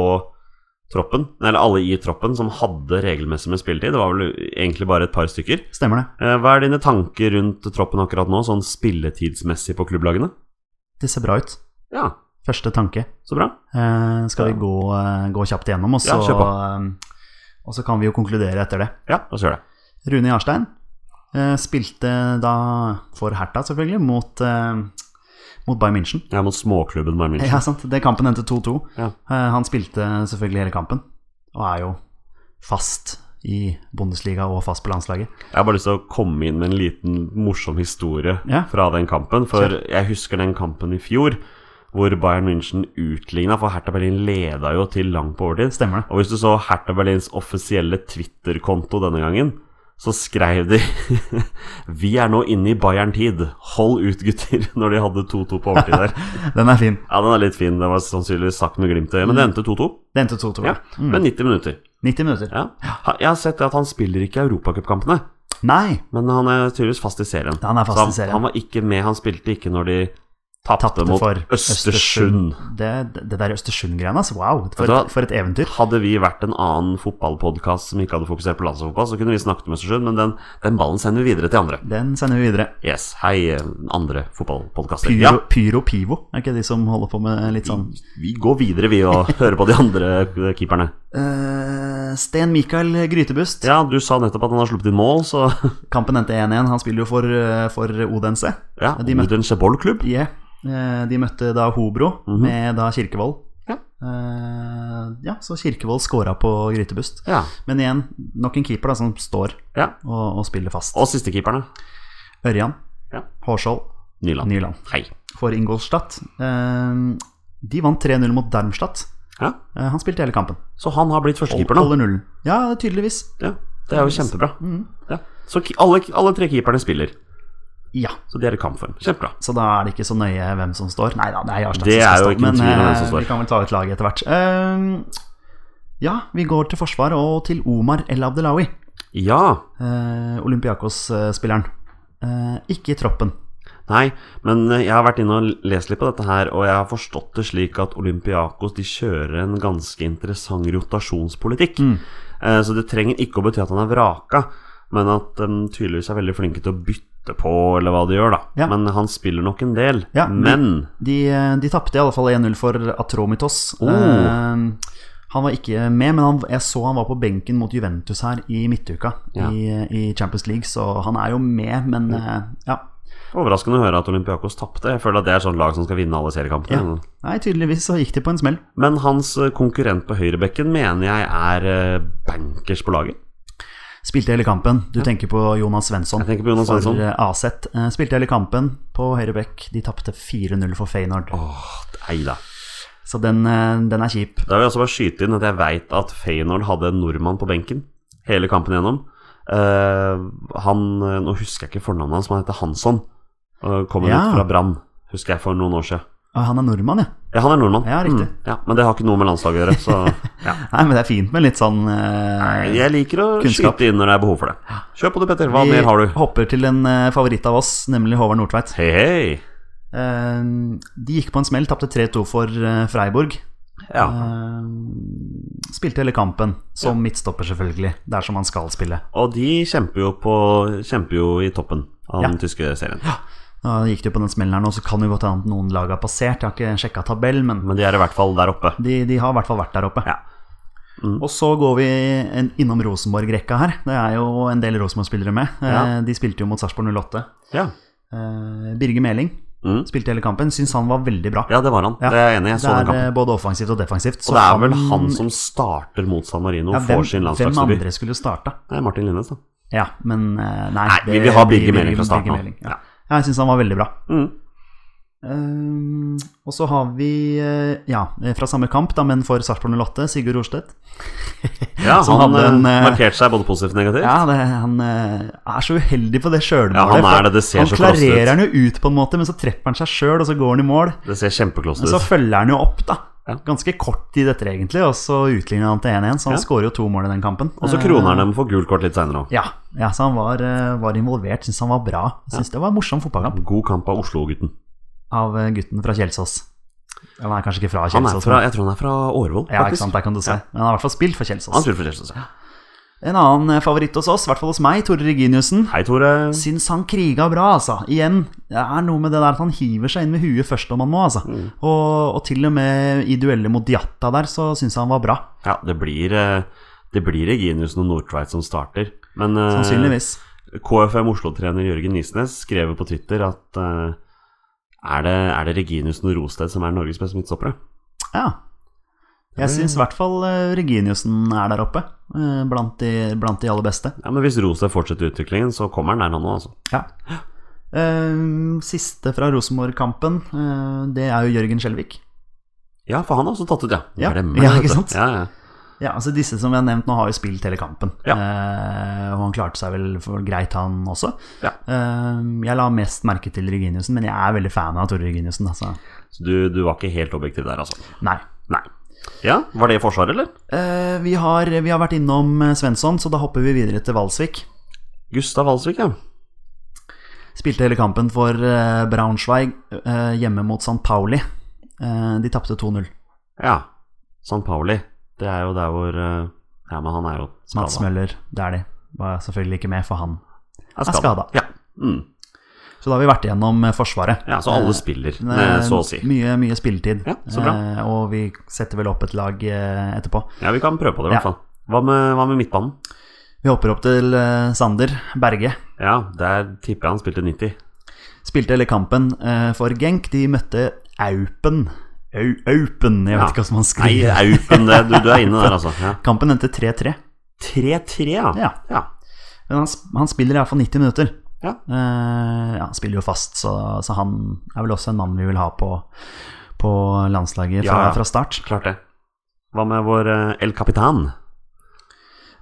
troppen, eller alle i troppen, som hadde regelmessig med spilletid. Det var vel egentlig bare et par stykker. Stemmer det. Eh, Hva er dine tanker rundt troppen akkurat nå, sånn spilletidsmessig på klubblagene? Det ser bra ut. Ja, Første tanke. så bra. Eh, skal vi gå, eh, gå kjapt igjennom, og så, Ja, eh, og så kan vi jo konkludere etter det. Ja, la oss gjøre det. Rune Jarstein eh, spilte da for Hertha, selvfølgelig, mot, eh, mot Bayern München. Er mot småklubben Bayern München. Ja, sant. Det kampen endte 2-2. Ja. Eh, han spilte selvfølgelig hele kampen, og er jo fast i Bundesliga og fast på landslaget. Jeg har bare lyst til å komme inn med en liten morsom historie Ja. fra den kampen. For Kjell. jeg husker den kampen i fjor hvor Bayern München utligna, for Hertha Berlin leda jo til langt på overtid. Stemmer det. Og hvis du så Hertha Berlins offisielle Twitter-konto denne gangen, så skrev de 'Vi er nå inne i Bayern-tid. Hold ut, gutter', når de hadde 2-2 på overtid der. Den er fin. Ja, den er litt fin. Den var sannsynligvis sagt med glimt i øyet, men det endte 2-2. Det endte 2-2. Ja, Mm. med 90 minutter. 90 minutter. Ja. Jeg har sett at han spiller ikke europacupkampene. Nei, men han er tydeligvis fast i serien. Han er fast han, i serien. Han var ikke med, han spilte ikke når de tapte mot for Østersund. Det, det der Østersund-greiene, altså. Wow, for et, for et eventyr. Hadde vi vært en annen fotballpodkast som ikke hadde fokusert på landslagsfotball, så kunne vi snakket om Østersund, men den, den ballen sender vi videre til andre. Den sender vi videre. Yes, hei, andre fotballpodkaster. Pyro, Ja, Pyro Pivo, er ikke de som holder på med litt sånn vi går videre, vi, og hører på de andre keeperne. Uh, Sten Mikael Grytebust. Ja, du sa nettopp at han har sluppet inn mål, så Kampen endte 1-1. Han spiller jo for, eh, for Odense. ja, De Odense bollklubb. Yeah. Eh, De møtte da Hobro med da Kirkevold. Ja. Eh, ja, så Kirkevold scora på Grytebust. Ja, Men igjen, nok en keeper da som står ja. og, og spiller fast. Og siste keeperne. Ørjan Ja. Hårskjold Nyland. Nyland Hei. for Ingolstadt. Eh, De vant 3-0 mot Darmstadt. Ja, Han spilte hele kampen. Så han har blitt førstekeeper nå. Ja, tydeligvis. Ja, det er jo kjempebra. Mm. Ja. Så alle, alle tre keeperne spiller, Ja, så det er i kampform. Kjempebra. så da er det ikke så nøye hvem som står. Nei da, det er Jarstad Det som skal stå, men eh, står. vi kan vel ta ut laget etter hvert. Uh, ja, vi går til forsvar og til Omar El Abdelawi, Ja. uh, Olympiakos-spilleren. Uh, ikke i troppen. Nei, men jeg har vært inne og lest litt på dette her, og jeg har forstått det slik at Olympiakos de kjører en ganske interessant rotasjonspolitikk. Mm. Så det trenger ikke å bety at han er vraka, men at de tydeligvis er veldig flinke til å bytte på, eller hva de gjør, da. Ja. Men han spiller nok en del. Ja, men De, de, de tapte i alle fall 1-0 for Atromitos. Oh. Eh, han var ikke med, men han, jeg så han var på benken mot Juventus her i midtuka Ja. i, i Champions League, så han er jo med, men eh, ja. overraskende å høre at Olympiakos tapte. Jeg føler at det er sånn lag som skal vinne alle seriekampene. ja. Nei, tydeligvis så gikk de på en smell. Men hans eh, konkurrent på høyrebekken mener jeg er eh, bankers på laget. Spilte hele kampen. Du tenker på Jonas Svensson på Jonas for Svensson. eh, AZ. Eh, Spilte hele kampen på høyre bekk. De tapte 4-0 for Feyenoord. Åh, deila. Så den, eh, den er kjip. Da vil jeg også bare skyte inn at jeg veit at Feyenoord hadde en nordmann på benken hele kampen gjennom. Uh, han Nå husker jeg ikke fornavnet hans, men han heter Hansson. Uh, kommer Ja. ut fra Brann, husker jeg, for noen år siden. Han er nordmann, ja. Ja, han er nordmann. Ja, riktig. Mm, ja, men det har ikke noe med landslaget å gjøre, så ja. Nei, men det er fint med litt sånn eh, Jeg liker å Kunnskap. skyte inn når det er behov for det. Kjør på du, Petter. Hva Vi mer har du? Vi hopper til en eh, favoritt av oss, nemlig Håvard Nordtveit. Hei, hei. Eh, de gikk på en smell, tapte 3-2 for eh, Freiburg. Ja. Eh, spilte hele kampen, som midtstopper, selvfølgelig. Det er som han skal spille. Og de kjemper jo, på, kjemper jo i toppen av den tyske serien. Da gikk det jo på den smellen her nå, så kan det godt hende noen lag har passert. Jeg har ikke sjekka tabell, men Men de er i hvert fall der oppe. de, de har i hvert fall vært der oppe. Ja. Mm. Og så går vi en, innom Rosenborg-rekka her. Det er jo en del Rosenborg-spillere med. Eh, Ja. De spilte jo mot Sarpsborg 08. Ja. Eh, Birger Meling Mm. spilte hele kampen. Syns han var veldig bra. ja, det var han. Ja. Det er jeg enig i. så Det er den kampen. eh, både offensivt og defensivt. Og det er vel han som starter mot San Marino og får sin hvem andre skulle starta? Martin Linnes, da. Ja, men nei, nei. det, vi vil ha Birger Meling fra starten av. Ja. Jeg syns han var veldig bra. Mm. Um, og så har vi, eh, ja, fra samme kamp, da, men for Sarpsborg 08, Sigurd Orstedt. Ja, han hadde en, eh, eh, markerte seg både positivt og negativt. Ja, det, han eh, er så uheldig på det sjølmålet. Ja, han det, det ser han klarerer han jo ut på en måte, men så treffer han seg sjøl, og så går han i mål. Det ser kjempeklost ut. Men så følger han jo opp, da. Ja. Ganske kort tid etter, egentlig, og så utligner han til 1-1, så han Ja. skårer jo to mål i den kampen. Og så kroner han dem for gult kort litt seinere òg. Ja, ja, så han var, eh, var involvert. Syns han var bra. Syns det var en morsom fotballkamp God kamp av Oslo-gutten. av eh, gutten fra Kjelsås. Han er kanskje ikke fra Han er Kjelsås, fra, jeg tror han er fra Årvoll, ja, ikke sant, der kan du se. Men han har i hvert fall spilt for Han spilt for Kjelsås. ja. En annen eh, favoritt hos oss, i hvert fall hos meg, Tore Reginiussen. Hei, Tore. Syns han kriga bra, altså. Igjen, det er noe med det der at han hiver seg inn med huet først om han må, altså. Mm. Og, og til og med i duellet mot Diatta der, så syns jeg han var bra. Ja, det blir, eh, det blir Reginiussen og Nordtveit som starter. Men eh, Sannsynligvis. KFM Oslo-trener Jørgen Nisnes skrev på Twitter at er, det, er det Reginiussen og Rosted som er Norges beste midtstoppere? Ja. Jeg syns i hvert fall eh, Reginiussen er der oppe, eh, blant de, blant de aller beste. Ja, men Hvis Rosa fortsetter utviklingen, så kommer han der, nå, altså. Ja. Eh, siste fra Rosenborg-kampen, det er jo Jørgen Skjelvik. Ja, for han har også tatt ut, ja. Ja, Glemmer ja, ikke sant? Ja, ja. Ja, altså Disse som jeg har nevnt nå, har jo spilt hele kampen. Ja. Og han klarte seg vel for greit, han også. Ja. Jeg la mest merke til Reginiussen, men jeg er veldig fan av Tore Reginiussen. Altså. Så du, du var ikke helt objektiv der, altså? Nei. Nei. Ja, Var det i Forsvaret, eller? Eh, vi, har, vi har vært innom eh, Svensson, så da hopper vi videre til Valsvik. Gustav Valsvik, ja. Spilte hele kampen for eh, Braunschweig eh, hjemme mot St. Pauli. Eh, de tapte 2-0. Ja. San Pauli. Det er jo der hvor eh, Ja, men han er jo Mats. Møller, det er de. Var selvfølgelig ikke med, for han er skada. Ja. Mm. Så da har vi vært igjennom eh, Forsvaret. ja, så alle Eh, spiller, eh, så å si. Mye, mye spilletid. Ja, så bra. Og vi setter vel opp et lag etterpå. Ja, vi kan prøve på det, i hvert fall. Hva med, hva med midtbanen? Vi hopper opp til Sander Berge. Ja, der tipper jeg han spilte 90. Spilte hele kampen for Genk. De møtte Aupen. Au, Aupen, jeg vet ikke ikke som man Nei, skriver. Aupen, det, du, du er inne der, altså. Ja. Kampen endte 3-3. 3-3, ja. Ja. Men han, han spiller iallfall 90 minutter. Ja. Uh, ja, han spiller jo fast, så, så han er vel også en mann vi vil ha på, på landslaget fra, Ja, fra start. Klart det. Hva med vår eh, El Capitan?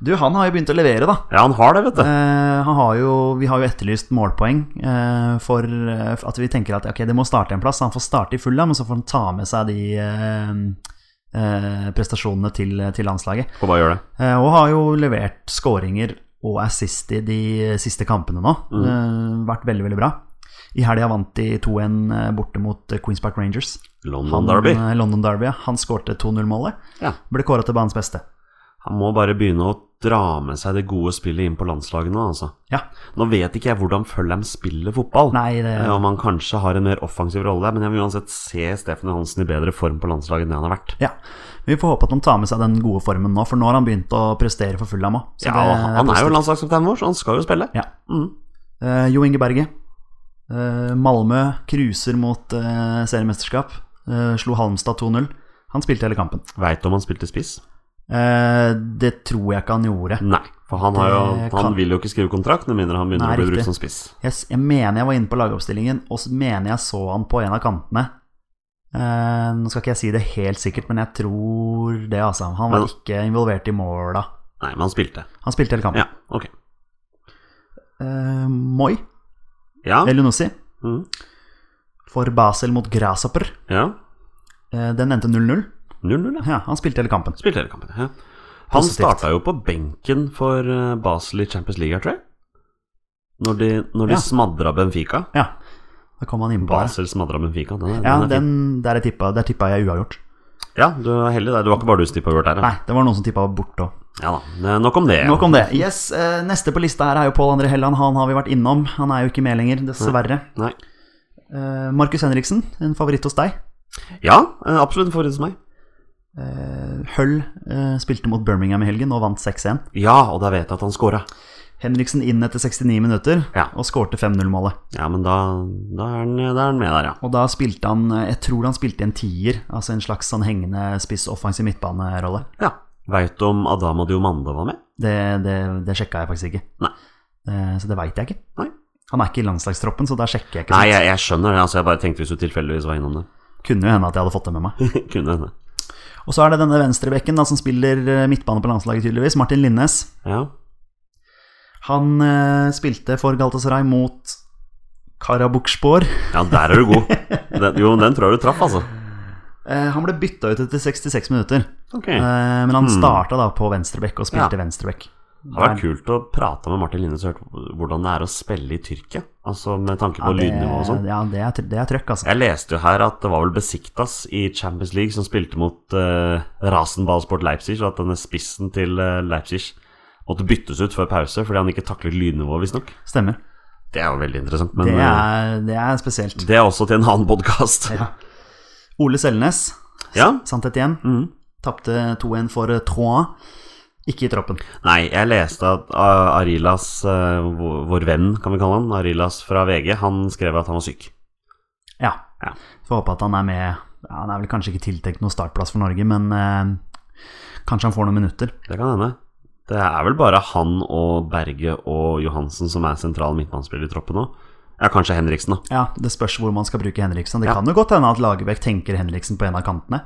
Du, han har jo begynt å levere, da. Ja, han har det, vet du. Eh, han har jo, vi har jo etterlyst målpoeng eh, for eh, at vi tenker at ok, det må starte en plass. Han får starte i Fulham, og så får han ta med seg de eh, prestasjonene til, til landslaget. Og bare gjør det. Eh, og har jo levert skåringer og assist i de siste kampene nå. Eh, vært veldig, veldig bra. I helga vant de 2-1 eh, borte mot eh, Queens Park Rangers. London Derby. eh, London Derby. Han skårte 2-0-målet. Ja. Ble kåra til banens beste. Han må bare begynne å dra med seg det gode spillet inn på landslaget nå, altså. Ja. Nå vet ikke jeg hvordan Følheim spiller fotball. Nei, det Eh, Om han kanskje har en mer offensiv rolle der, men jeg vil uansett se Stefan Johansen i bedre form på landslaget enn det han har vært. Ja. Vi får håpe at han tar med seg den gode formen nå, for nå har han begynt å prestere for Fulham òg. Ja, og han er jo landslagskaptein vår, så han skal jo spille. Ja. Mm. Uh, jo Inge Berge. Uh, Malmö cruiser mot uh, seriemesterskap. Slo Halmstad 2-0. Han spilte hele kampen. Veit du om han spilte spiss? Eh, det tror jeg ikke han gjorde. Nei, for han, har jo, han kan- vil jo ikke skrive kontrakt med mindre han begynner Nei, å bli riktig. brukt som spiss. Jeg, jeg mener jeg var inne på lagoppstillingen, og så mener jeg så han på en av kantene. Eh, nå skal ikke jeg si det helt sikkert, men jeg tror det, altså. Han var Men- ikke involvert i måla. Nei, men han spilte. Han spilte hele kampen. Ja, ok. Eh, Moi, Ja. Elunussi, Mm. for Basel mot Grasshopper. ja. Eh, den endte 0-0. 0-0, ja. Ja, han spilte hele kampen. Spilte hele kampen. Ja. Han starta jo på benken for eh, Basel i Champions League, tror jeg. Når de, når de Ja. smadra Benfica. Ja, da kom han innpå. Basel smadra Benfica. Den Ja, den den der, jeg tippa, der tippa jeg uavgjort. ja, du er heldig der. Det var ikke bare du som tippa uavgjort der. ja. Nei, det var noen som tippa bort òg. Ja da. Eh, Nok om det. Nok om det. Yes, eh, Neste på lista her er jo Pål André Helland. Han har vi vært innom. Han er jo ikke med lenger, dessverre. Nei. Nei. Markus Henriksen, en favoritt hos deg. Ja, eh, absolutt en favoritt hos meg. Eh, Hull eh, spilte mot Birmingham i helgen og vant 6-1. Ja, og da vet jeg at han scora. Henriksen inn etter 69 minutter Ja. og skårte 5-0-målet. Ja, men da, da, er han, da er han med der, ja. Og da spilte han eh, Jeg tror han spilte i en tier, altså en slags sånn hengende spiss offensiv midtbanerolle. ja. Veit du om Adama Diomande var med? Det, det, det sjekka jeg faktisk ikke. Nei. Så det veit jeg ikke. Nei. Han er ikke i landslagstroppen, så da sjekker jeg ikke. Nei, jeg, jeg skjønner det. Altså, jeg bare tenkte hvis du tilfeldigvis var innom det. Kunne jo hende at jeg hadde fått det med meg. Kunne hende. Og så er det denne venstrebekken da, som spiller eh, midtbane på landslaget, tydeligvis. Martin Linnes. Ja. Han eh, spilte for Galatasaray mot Karabukspor. ja, der er du god. Den, jo, den tror jeg du traff, altså. Eh, han ble bytta ut etter 66 minutter, Okay. eh, men han starta da på venstrebekk og spilte Ja. venstrebekk. Det hadde vært kult å prate med Martin Linnes og hørt hvordan det er å spille i Tyrkia. Altså med tanke på Ja, lydnivå og sånn. ja, det er, det er trøkk, altså. Jeg leste jo her at det var vel Besiktas i Champions League som spilte mot uh, Rasenballsport Leipzig, og at denne spissen til uh, Leipzig måtte byttes ut før pause fordi han ikke taklet lydnivået, visstnok. Stemmer. Det er jo veldig interessant, men Det eh, er, det er spesielt. det er også til en annen podkast. Ja. Ole Selnes, Ja. sannhet igjen, mm. tapte 2-1 for Troyes. Ikke i troppen. Nei, jeg leste at uh, Arilas, vår, vår venn, kan vi kalle han, Arilas fra VG, han skrev at han var syk. Ja. Ja. Får håpe at han er med ja, Han er vel kanskje ikke tiltenkt noen startplass for Norge, men eh, kanskje han får noen minutter. Det kan hende. Det er vel bare han og Berge og Johansen som er sentral midtbanespiller i troppen nå. Ja, kanskje Henriksen, da. Ja, Det spørs hvor man skal bruke Henriksen. Det Ja. kan jo godt hende at Lagerbäck tenker Henriksen på en av kantene.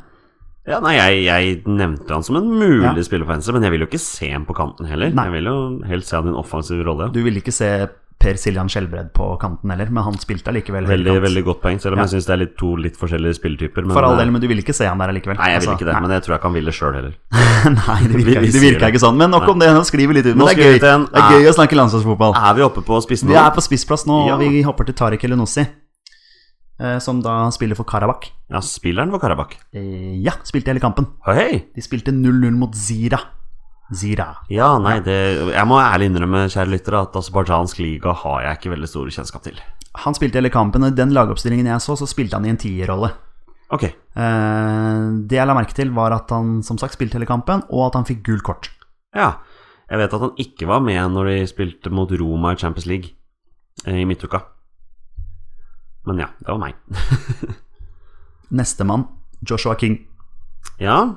Ja, nei, jeg, jeg nevnte han som en mulig Ja. spiller på venstre, men jeg vil jo ikke se ham på kanten heller. Nei. Jeg vil jo helst se han i en offensiv rolle. Du vil ikke se Per Siljan Skjelbred på kanten heller, men han spilte allikevel Veldig, veldig godt poeng, selv om Ja. jeg syns det er litt, to litt forskjellige spilletyper. For all eh, del, men du vil ikke se han der allikevel. Nei, jeg vil Altså, ikke det, men jeg tror jeg kan ville sjøl heller. Nei, det Vi- virka, vi det virka ikke sånn. Men nok om det, nå skriver vi litt ut. Men det er gøy, en- det er gøy å snakke landslagsfotball. Er vi oppe på spissen Vi er på spissplass nå, Ja. og vi hopper til Tariq Elenossi, eh, som da spiller for Karabakh. Ja, spilleren for Karabakh. Eh, Ja, spilte hele kampen. Hei! De spilte 0-0 mot Zira. Zira. Ja, nei, det Jeg må ærlig innrømme, kjære lyttere, at aserbajdsjansk liga har jeg ikke veldig stor kjennskap til. Han spilte hele kampen, og i den lagoppstillingen jeg så, så spilte han i en tierrolle. Ok. Eh, Det jeg la merke til, var at han som sagt spilte hele kampen, og at han fikk gult kort. Ja. Jeg vet at han ikke var med når de spilte mot Roma i Champions League eh, i midtuka. Men ja, det var meg. Nestemann, Joshua King, Ja,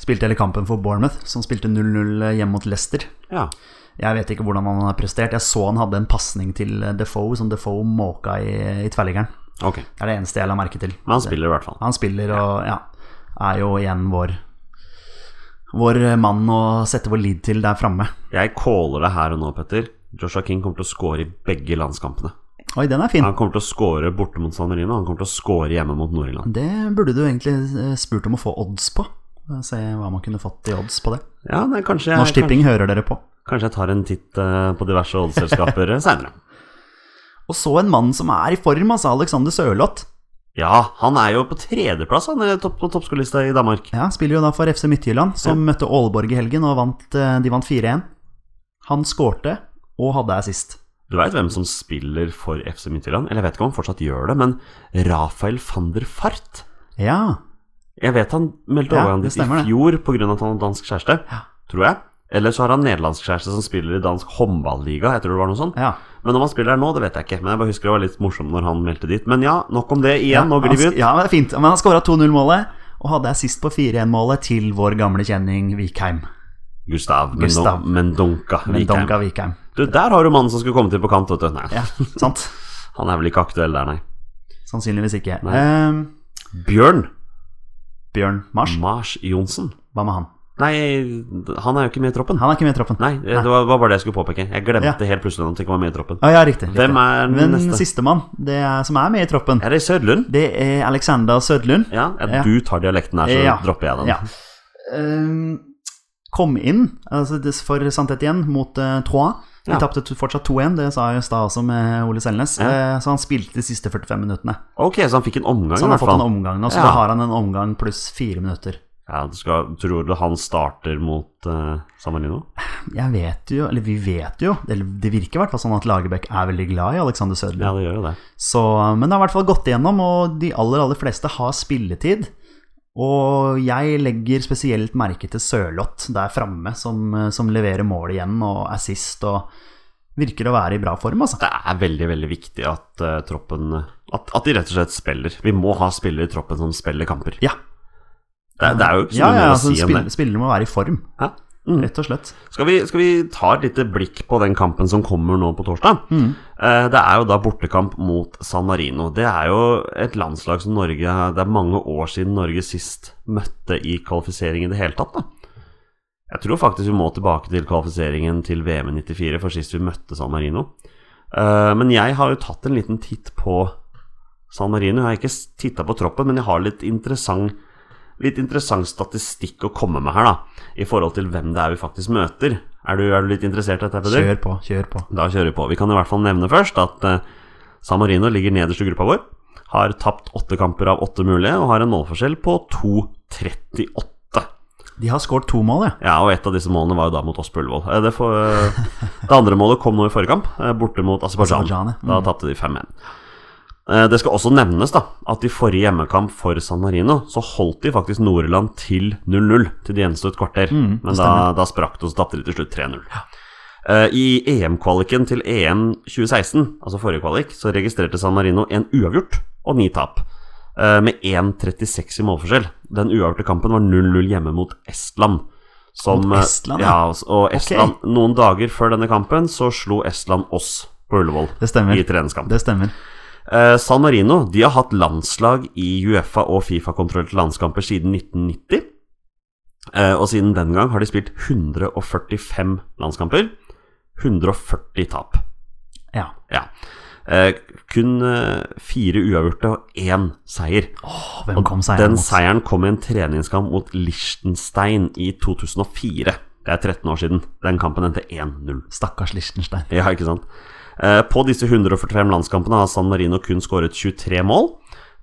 spilte hele kampen for Bournemouth, som spilte 0-0 hjemme mot Leicester. ja. Jeg vet ikke hvordan han har prestert. Jeg så han hadde en pasning til Defoe som Defoe måka i, i tverrliggeren. Okay. Det er det eneste jeg la merke til. Men han spiller i hvert fall. Han spiller og ja, er jo igjen vår Vår mann å sette vår lid til der framme. Jeg caller det her og nå, Petter. Joshua King kommer til å score i begge landskampene. Oi, den er fin. Han kommer til å score borte mot San Marino, han kommer til å score hjemme mot Nord-Irland. Det burde du egentlig eh, spurt om å få odds på. Se hva man kunne fått i odds på det. Ja, nei, kanskje jeg, Norsk Tipping hører dere på. Kanskje, jeg tar en titt eh, på diverse oddsselskaper seinere. Og så en mann som er i form, altså Alexander Sørloth. Ja, han er jo på tredjeplass han er topp på toppskolista i Danmark. Ja, spiller jo da for FC Midtjylland, som møtte Aalborg i helgen og vant, eh, de vant 4-1. Han skårte og hadde assist. Du veit hvem som spiller for FC Midtjylland? Eller jeg vet ikke om han fortsatt gjør det, men Rafael van der Fart. Ja, Jeg vet han meldte Ja, overgang dit i fjor pga. at han har dansk kjæreste, Ja. tror jeg. Eller så har han nederlandsk kjæreste som spiller i dansk håndballiga, jeg tror det var noe sånt. ja. Men om han spiller der nå, det vet jeg ikke. Men jeg bare husker det var litt morsomt når han meldte dit. Men ja, nok om det igjen. nå glir vi ut. Ja, men det er fint. Men han skåra 2-0-målet og hadde assist på 4-1-målet til vår gamle kjenning Vikheim. Gustav, Gustav. Mendonca Vikheim. Du, der har du mannen som skulle komme til på kant, vet du. Nei, Ja, sant? han er vel ikke aktuell der, nei. Sannsynligvis ikke. Eh, Bjørn Bjørn Mars, Mars Johnsen. hva med han? Nei, han er jo ikke med i troppen. Han er ikke med i troppen. Nei, det var var bare det jeg skulle påpeke. Jeg glemte Ja. helt plutselig at han ikke var med i troppen. Å ja, riktig. riktig. Hvem er den Men neste? sistemann som er med i troppen, Er det Sødlund? det er Alexander Sødlund. Ja, ja, du tar dialekten her, så Ja. dropper jeg den. Ja. Um, kom inn altså for sannhet igjen mot uh, Troyes. De Ja. tapte fortsatt 2-1, det sa jeg i stad også med Ole Selnes. Ja. Eh, så han spilte de siste 45 minuttene. Ok, så han fikk en omgang Så han har fått en omgang nå, så Ja. da har han en omgang pluss fire minutter. Ja, du skal, tror du han starter mot uh, San Marino? Jeg vet jo, eller vi vet jo, eller det virker i hvert fall sånn at Lagerbäck er veldig glad i Alexander Sødlund. Ja, det gjør jo det. Så, men det har i hvert fall gått igjennom, og de aller, aller fleste har spilletid. Og jeg legger spesielt merke til Sørloth der framme, som, som leverer mål igjen, og assist, og virker å være i bra form, altså. Det er veldig, veldig viktig at uh, troppen at, at de rett og slett spiller. Vi må ha spillere i troppen som spiller kamper. Ja. Det, det er jo ikke så mye ja, ja, å altså, si om spill, det. Spillerne må være i form, Ja. Mm. rett og slett. Skal, vi, skal vi ta et lite blikk på den kampen som kommer nå på torsdag? Mm. Eh, Det er jo da bortekamp mot San Marino. Det er jo et landslag som Norge Det er mange år siden Norge sist møtte i kvalifisering i det hele tatt. da Jeg tror faktisk vi må tilbake til kvalifiseringen til VM i 94 for sist vi møtte San Marino. Eh, Men jeg har jo tatt en liten titt på San Marino. Jeg har ikke titta på troppen, men jeg har litt interessant Litt interessant statistikk å komme med her, da, i forhold til hvem det er vi faktisk møter. Er du, er du litt interessert i dette? Peder? Kjør på, kjør på. Da kjører vi på. Vi kan i hvert fall nevne først at uh, San Marino ligger nederst i gruppa vår. Har tapt åtte kamper av åtte mulige og har en målforskjell på 2,38. De har skåret to mål, ja. Ja, og et av disse målene var jo da mot oss på Ullevål. Eh, Det, eh, det andre målet kom nå i forrige kamp, borte mot Aserbajdsjan. Aserbajdsjan. Da tapte de 5-1. Eh, Det skal også nevnes da at i forrige hjemmekamp for San Marino så holdt de faktisk Nordland til 0-0 til det gjensto et kvarter. Mm, Men da, da sprakk det, og så tapte de til slutt 3-0. Eh, I EM-kvaliken til EM 2016, altså forrige kvalik, så registrerte San Marino en uavgjort og ni tap. eh, Med 1,36 i målforskjell. Den uavgjorte kampen var 0-0 hjemme mot Estland. Som, Mot Estland, ja. ja. Og Estland, noen dager før denne kampen så slo Estland oss på Ullevål i treningskamp. Det stemmer. Eh, San Marino de har hatt landslag i Uefa og Fifa-kontrollerte landskamper siden 1990. Eh, og siden den gang har de spilt 145 landskamper. 140 tap. Ja. Eh, kun eh, fire uavgjorte og én seier. Åh, hvem kom seieren Den mot? seieren kom i en treningskamp mot Liechtenstein i 2004. Det er 13 år siden. Den kampen endte 1-0. Stakkars Liechtenstein. Ja, ikke sant? Eh, På disse 145 landskampene har San Marino kun skåret 23 mål.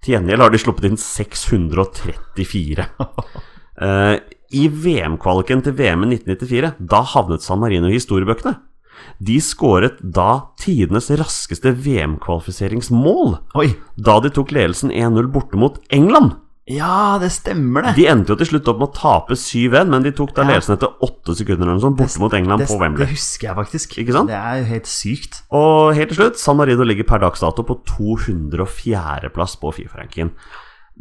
Til gjengjeld har de sluppet inn 634. Eh, I VM-kvaliken til VM i 1994, da havnet San Marino i historiebøkene. De skåret da tidenes raskeste VM-kvalifiseringsmål, da de tok ledelsen 1-0 borte mot England. Ja, det stemmer, det. De endte jo til slutt opp med å tape 7-1, men de tok da ledelsen etter åtte sekunder eller noe sånt, borte mot England det, på Wembley. Det husker jeg faktisk. Ikke sant? Det er jo helt sykt. Og helt til slutt, San Marino ligger per dags dato på 204.-plass på Fifa-rankingen.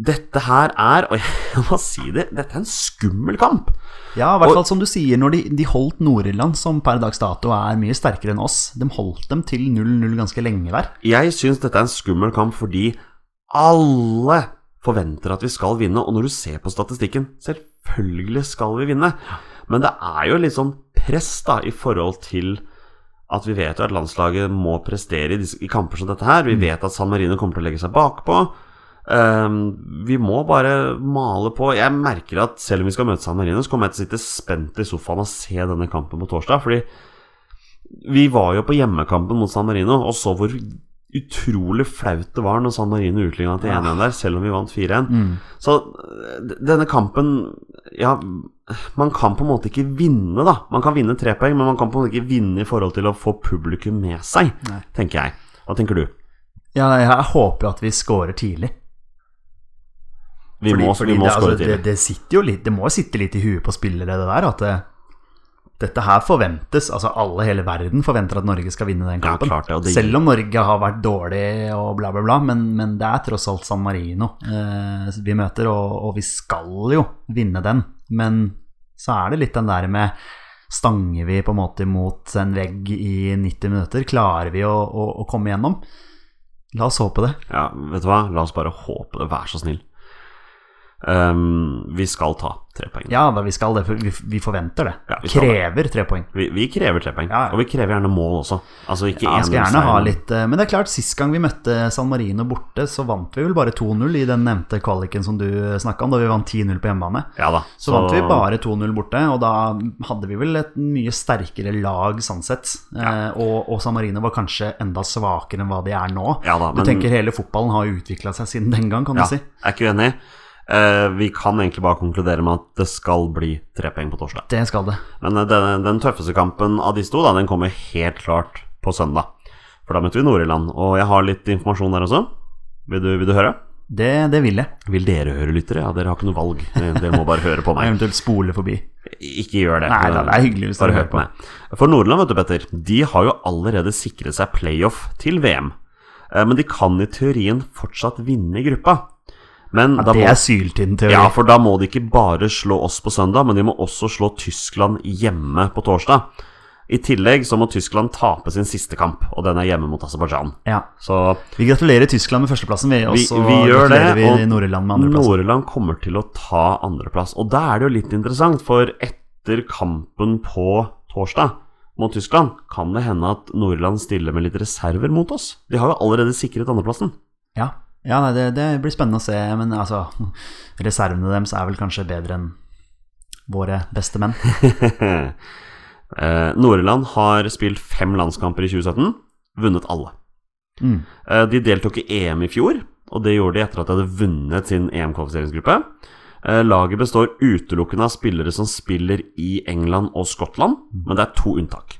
Dette her er, og jeg må si det, dette er en skummel kamp. Ja, i hvert Og- fall som du sier, når de, de holdt Nord-Irland, som per dags dato er mye sterkere enn oss. De holdt dem til 0-0 ganske lenge der. Jeg syns dette er en skummel kamp fordi alle forventer at vi skal vinne, og når du ser på statistikken, selvfølgelig skal vi vinne. Men det er jo litt sånn press da i forhold til at vi vet jo at landslaget må prestere i, i kamper som dette her. Vi vet at San Marino kommer til å legge seg bakpå. Um, vi må bare male på. Jeg merker at selv om vi skal møte San Marino, så kommer jeg til å sitte spent i sofaen og se denne kampen på torsdag. Fordi vi var jo på hjemmekampen mot San Marino og så hvor utrolig flaut det var når San Marino utligna til 1-1 der, selv om vi vant 4-1. Så denne kampen Ja, man kan på en måte ikke vinne, da. Man kan vinne tre poeng, men man kan på en måte ikke vinne i forhold til å få publikum med seg, Nei. tenker jeg. Hva tenker du? Ja, jeg håper jo at vi scorer tidlig. Vi må, vi må det, altså, tidlig. det sitter jo litt Det må sitte litt i huet på spillere, det der, at det, dette her forventes Altså alle, hele verden forventer at Norge skal vinne den Ja, kampen. klart det, det- Selv om Norge har vært dårlig og bla, bla, bla, men, men det er tross alt San Marino eh, vi møter, og, og vi skal jo vinne den. Men så er det litt den der med Stanger vi på en måte mot en vegg i 90 minutter? Klarer vi å, å, å komme gjennom? La oss håpe det. Ja, vet du hva? La oss bare håpe det. Vær så snill. Ehm, vi skal ta tre poeng. Ja da, vi skal det, for vi, vi forventer det. Ja, vi krever det. Tre poeng. Vi, vi krever tre poeng. Ja, ja. Og vi krever gjerne mål også. Altså ikke Ja, skal gjerne ha litt eh, Men det er klart, sist gang vi møtte San Marino borte, så vant vi vel bare 2-0 i den nevnte kvaliken som du snakka om, da vi vant 10-0 på hjemmebane. Ja da. Så vant vi bare 2-0 borte, og da hadde vi vel et mye sterkere lag sånn sett. Eh, og, og San Marino var kanskje enda svakere enn hva de er nå. Ja da, du men- tenker hele fotballen har utvikla seg siden den gang, kan du si. jeg er ikke uenig. Eh, vi kan egentlig bare konkludere med at det skal bli tre poeng på torsdag. Det skal det. Men eh, den, den tøffeste kampen av disse to, da, den kommer helt klart på søndag. For da møter vi Nord-Irland. Og jeg har litt informasjon der også. Vil du, vil du høre? Det, det vil jeg. Vil dere høre, lyttere? Ja, dere har ikke noe valg. Dere må bare høre på meg. Eventuelt spole forbi. Ikke gjør det. Nei da, det er hyggelig hvis dere hører på på. meg. For Nordland, vet du, Petter, de har jo allerede sikret seg playoff til VM. Eh, Men de kan i teorien fortsatt vinne i gruppa. Men Ja, det må, er syltynn-teori. ja, for da må de ikke bare slå oss på søndag, men de må også slå Tyskland hjemme på torsdag. I tillegg så må Tyskland tape sin siste kamp, og den er hjemme mot Aserbajdsjan. Ja. Så Vi gratulerer Tyskland med førsteplassen, vi. Også, vi, vi gjør det, vi og Nord-Irland med andreplassen. Nord-Irland kommer til å ta andreplass. Og da er det jo litt interessant, for etter kampen på torsdag mot Tyskland, kan det hende at Nord-Irland stiller med litt reserver mot oss. De har jo allerede sikret andreplassen. Ja, ja nei, det, det blir spennende å se. Men altså, reservene deres er vel kanskje bedre enn våre beste menn. eh, Nord-Irland har spilt fem landskamper i 2017, vunnet alle. Mm. Eh, de deltok i EM i fjor, og det gjorde de etter at de hadde vunnet sin EM-kvalifiseringsgruppe. Eh, laget består utelukkende av spillere som spiller i England og Skottland, men det er to unntak.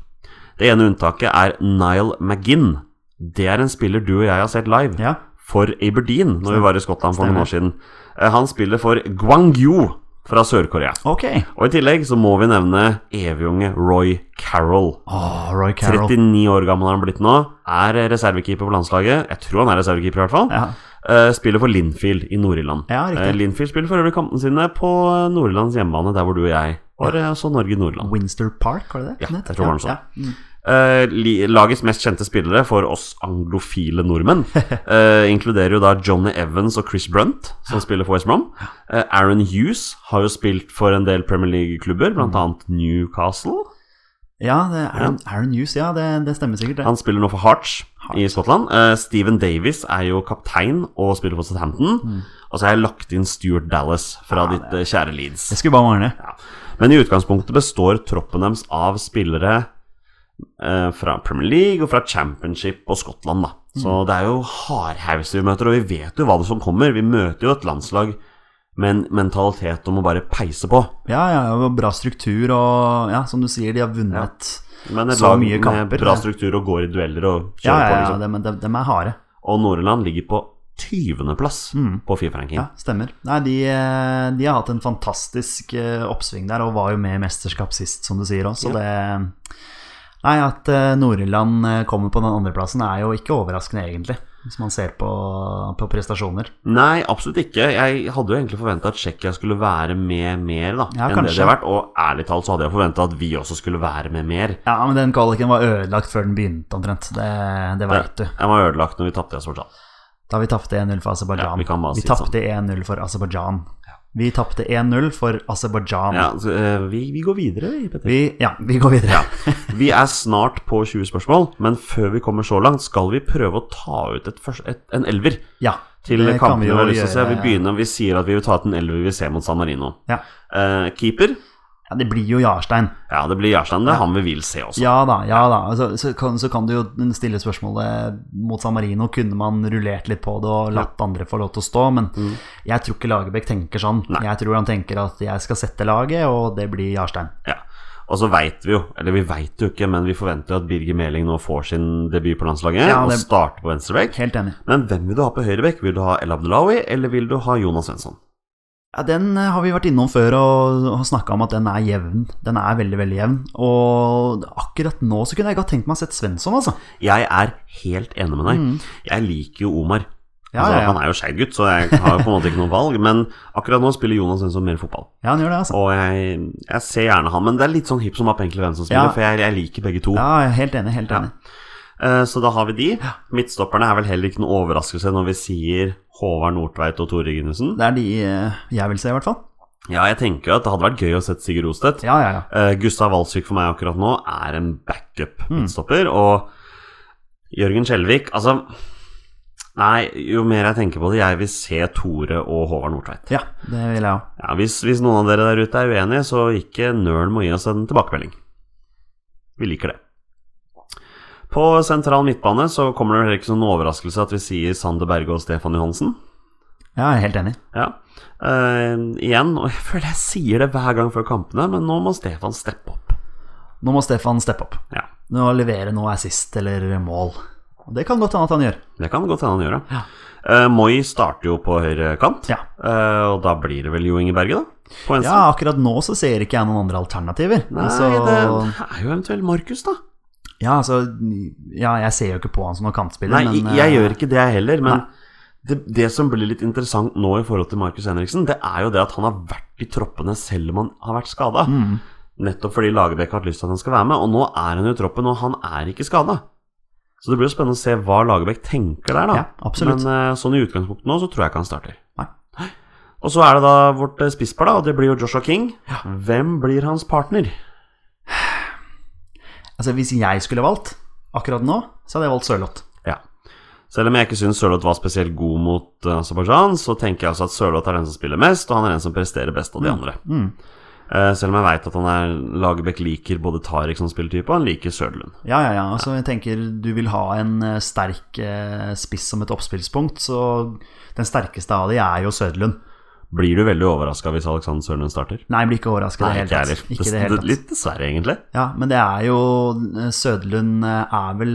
Det ene unntaket er Nile McGinn. Det er en spiller du og jeg har sett live Ja. For Aberdeen når vi var i Skottland for noen år siden. Eh, Han spiller for Gwangju fra Sør-Korea. Ok. Og i tillegg så må vi nevne evigunge Roy Carroll. Åh, Roy Carroll. 39 år gammel har han blitt nå. Er reservekeeper på landslaget. Jeg tror han er reservekeeper, i hvert fall. Ja. Uh, spiller for Linfield i Nord-Irland. Ja. Eh, Linfield spiller for øvrig kampene sine på Nord-Irlands hjemmebane, der hvor du og jeg var. Og Så Norge-Nordland. Winster Park, var det det? Ja, jeg tror det var noe Ja, sånt. Ja. Eh, lagets mest kjente spillere for oss anglofile nordmenn uh, inkluderer jo da Johnny Evans og Chris Brunt, som spiller for West Brom. Uh, Aaron Hughes har jo spilt for en del Premier League-klubber, blant Mm. Newcastle. Ja, det er Aaron, Aaron Hughes, ja, det, det stemmer sikkert. det. Han spiller nå for Hearts i Skottland. Steven Davis er jo kaptein og spiller for Southampton. Mm. Og så har jeg lagt inn Stuart Dallas fra ditt eh, kjære Leeds. Det skulle bare mangle. Ja. Men i utgangspunktet består troppen deres av spillere fra Premier League og fra Championship og Skottland. da Så det er jo hardhauser vi møter, og vi vet jo hva det som kommer. Vi møter jo et landslag med en mentalitet om å bare peise på. Ja, ja, og bra struktur, og ja, som du sier, de har vunnet Men Så lag mye med kamper, bra det. struktur og går i dueller og Ja, ja, ja, på, ja, liksom. de, de, de er harde. Og Nordland ligger på 20.-plass på Fifa-ranking. Mm. Ja, stemmer. Nei, de, eh, de har hatt en fantastisk eh, oppsving der, og var jo med i mesterskap sist, som du sier òg, så det Nei, at eh, Nord-Irland eh, kommer på den andreplassen, er jo ikke overraskende, egentlig, hvis man ser på, på prestasjoner. Nei, absolutt ikke. Jeg hadde jo egentlig forventa at Tsjekkia skulle være med mer da, Ja, enn det det de har vært. Og ærlig talt så hadde jeg forventa at vi også skulle være med mer. Ja, men den kvaliken var ødelagt før den begynte, omtrent. Det, det veit du. Den var ødelagt når vi tapte i Aserbajdsjan. Da vi tapte 1-0 for Aserbajdsjan. Ja, vi vi det tapte 1-0 for Aserbajdsjan. Vi tapte 1-0 for Aserbajdsjan. Ja, eh, vi, vi går videre, vi, ja, vi går videre. Vi er snart på 20 spørsmål, men før vi kommer så langt, skal vi prøve å ta ut et, et, en elver Ja, til kampene vi vi har lyst til å se. Vi begynner, vi sier at vi vil ta ut en elver vi vil se mot San Marino. Ja. Eh, keeper? Ja, det blir jo Jarstein. Ja, det blir Jarstein. Det er han vi vil se også. Ja da, ja da. Altså, så, kan, så kan du jo stille spørsmålet mot San Marino. Kunne man rullert litt på det og latt andre få lov til å stå? Men jeg tror ikke Lagerbäck tenker sånn. Mm. Nei. Jeg tror han tenker at jeg skal sette laget, og det blir Jarstein. Ja. Og så veit vi jo, eller vi veit jo ikke, men vi forventer at Birger Meling nå får sin debut på landslaget Ja, og starter på venstrebekk. Men hvem vil du ha på høyrebekk? Vil du ha El Abdelawi, eller vil du ha Jonas Svensson? Ja, Den eh, har vi vært innom før og, har snakka om at den er jevn. Den er veldig, veldig jevn. Og akkurat nå så kunne jeg godt tenkt meg å sett Svensson, altså. Jeg er helt enig med deg. Jeg liker jo Omar. Mm. Ja, altså, ja, ja. Han er jo skeiv gutt, så jeg har på en måte ikke noe valg. Men akkurat nå spiller Jonas Svensson mer fotball. Ja, han gjør det, altså. Og jeg, jeg ser gjerne han, men det er litt sånn hipp som happ egentlig hvem som spiller, for jeg, jeg liker begge to. Ja, helt enig. Helt enig. Eh, Så da har vi de. Midtstopperne er vel heller ikke noe overraskelse når vi sier Håvard Nordtveit og Tore Ginussen. Det er de eh, jeg vil se, i hvert fall. Ja, jeg tenker jo at det hadde vært gøy å sette Sigurd Rostedt. Ja, ja, ja. Eh, Gustav Walsvik for meg akkurat nå er en backup Mm. midtstopper. Og Jørgen Skjelvik Altså, nei, jo mer jeg tenker på det, jeg vil se Tore og Håvard Nordtveit. Ja, det vil jeg òg. Ja, hvis, hvis noen av dere der ute er uenige, så ikke nøl med å gi oss en tilbakemelding. Vi liker det. På sentral midtbane så kommer det heller ikke som en overraskelse at vi sier Sander Berge og Stefan Johansen. Ja, jeg er helt enig. Ja. Uh, igjen, og jeg føler jeg sier det hver gang før kampene, men nå må Stefan steppe opp. Nå må Stefan steppe opp. Ja, Nå levere noe assist eller mål. Det kan godt hende at han gjør. det kan godt hende han gjør, ja. Uh, Moi starter jo på høyre kant, Ja. uh, og da blir det vel Jo Inge Berge, da? På. Ja, akkurat nå så ser ikke jeg noen andre alternativer. Nei, Altså, det er jo eventuelt Markus, da. Ja, altså, ja, jeg ser jo ikke på han som noen kantspiller, Nei, men jeg, jeg eh, gjør ikke det, jeg heller. Men det, det som blir litt interessant nå i forhold til Markus Henriksen, det er jo det at han har vært i troppene selv om han har vært skada. Mm. Nettopp fordi Lagerbäck har hatt lyst til at han skal være med, og nå er han jo i troppen, og han er ikke skada. Så det blir jo spennende å se hva Lagerbäck tenker der, da. Ja. Men eh, sånn i utgangspunktet nå, så tror jeg ikke han starter. Nei. Og så er det da vårt eh, spisspar, da, og det blir jo Joshua King. Hvem blir hans partner? Altså, hvis jeg skulle valgt akkurat nå, så hadde jeg valgt Sørloth. Ja. Selv om jeg ikke syns Sørloth var spesielt god mot uh, Aserbajdsjan, så tenker jeg altså at Sørloth er den som spiller mest, og han er den som presterer best av de andre. Eh, selv om jeg veit at han er Lagerbäck liker både Tariq som spilletype, og han liker Søderlund. Ja, ja, ja. Altså, jeg tenker du vil ha en eh, sterk spiss som et oppspillspunkt, så den sterkeste av de er jo Søderlund. Blir du veldig overraska hvis Alexander Sørlund starter? Nei, jeg blir ikke overrasket i det hele tatt. Ikke det hele tatt. Litt dessverre, egentlig. Ja, men det er jo Sødlund Søderlund eh, er vel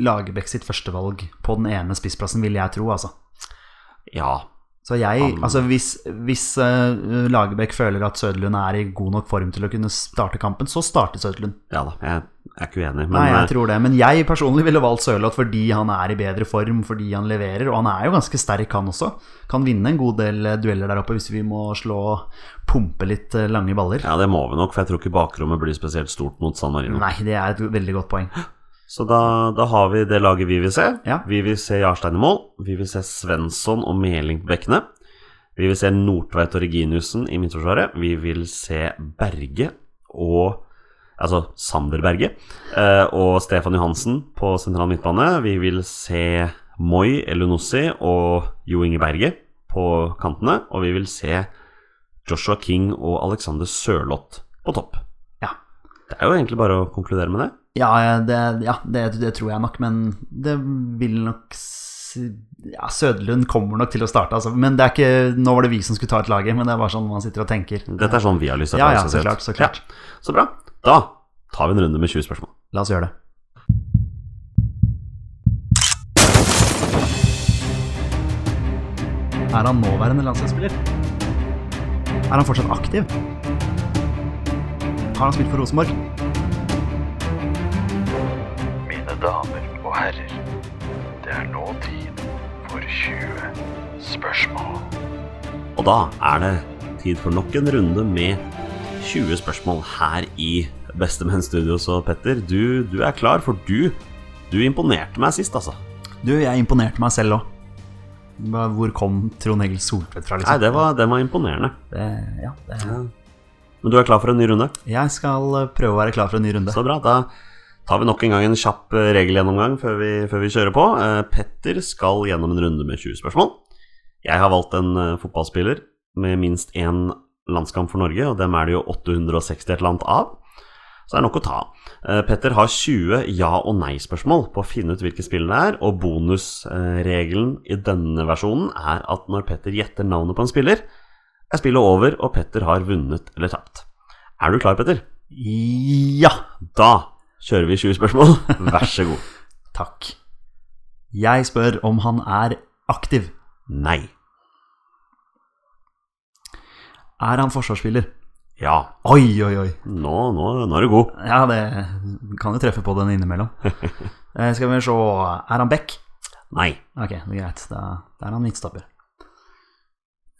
Lagerbäck sitt førstevalg på den ene spissplassen, vil jeg tro, altså. Ja. Så jeg, altså hvis, hvis uh, Lagerbäck føler at Søderlund er i god nok form til å kunne starte kampen, så starter Søderlund. Ja da, jeg er ikke uenig, men Nei, eh, jeg tror det. Men jeg personlig ville valgt Sørloth fordi han er i bedre form, fordi han leverer. Og han er jo ganske sterk, han også. Kan vinne en god del eh, dueller der oppe hvis vi må slå pumpe litt eh, lange baller. ja, det må vi nok, for jeg tror ikke bakrommet blir spesielt stort mot San Marino. Nei, det er et veldig godt poeng. Så da, da har vi det laget vi vil se. Ja. Vi vil se Jarstein i mål. Vi vil se Svensson og Meling på bekkene. Vi vil se Nordtveit og Reginiussen i midtforsvaret. Vi vil se Berge og altså Sander Berge, eh, og Stefan Johansen på sentral midtbane. Vi vil se Moi Elunossi og Jo Inge Berge på kantene. Og vi vil se Joshua King og Alexander Sørloth på topp. Ja. Det er jo egentlig bare å konkludere med det. Ja, det, ja det, det tror jeg nok, men det vil nok Ja, Søderlund kommer nok til å starte, altså. Men det er ikke Nå var det vi som skulle ta ut laget, men det er bare sånn man sitter og tenker. Dette er sånn vi har lyst til å ta ja, ja, så klart, så klart. Ja, så bra. Da tar vi en runde med 20 spørsmål. La oss gjøre det. Er han nåværende landslagsspiller? Er han fortsatt aktiv? Har han spilt for Rosenborg? Mine damer og herrer, det er nå tid for 20 spørsmål. Og da er det tid for nok en runde med 20 spørsmål her i Bestemenn Studio. Så Petter, du, du er klar, for du, du imponerte meg sist, altså. Du, jeg imponerte meg selv òg. Hvor kom Trond Egil Soltvedt fra, liksom? Nei, det var, det var imponerende. Det, ja, det, Men du er klar for en ny runde? Jeg skal eh, prøve å være klar for en ny runde. Så bra. Da tar vi nok en gang en kjapp eh, regelgjennomgang før vi, før vi kjører på. Eh, Petter skal gjennom en runde med 20 spørsmål. Jeg har valgt en fotballspiller med minst én landskamp for Norge, og dem er det jo 860 et eller annet av. Så det er nok å ta. Eh, Petter har 20 ja- og nei-spørsmål på å finne ut hvilke spill det er, og bonusregelen i denne versjonen er at når Petter gjetter navnet på en spiller, er spillet over, og Petter har vunnet eller tapt. Er du klar, Petter? Ja! Da kjører vi 20 spørsmål. Vær så god. Takk. Jeg spør om han er aktiv. Nei. Er han forsvarsspiller? Ja. Oi, oi, oi. Nå, nå, nå er du god. Ja, det kan jo treffe på den innimellom. Eh, Skal vi se Er han back? Nei. Ok, det er greit. Da, da er han midtstopper.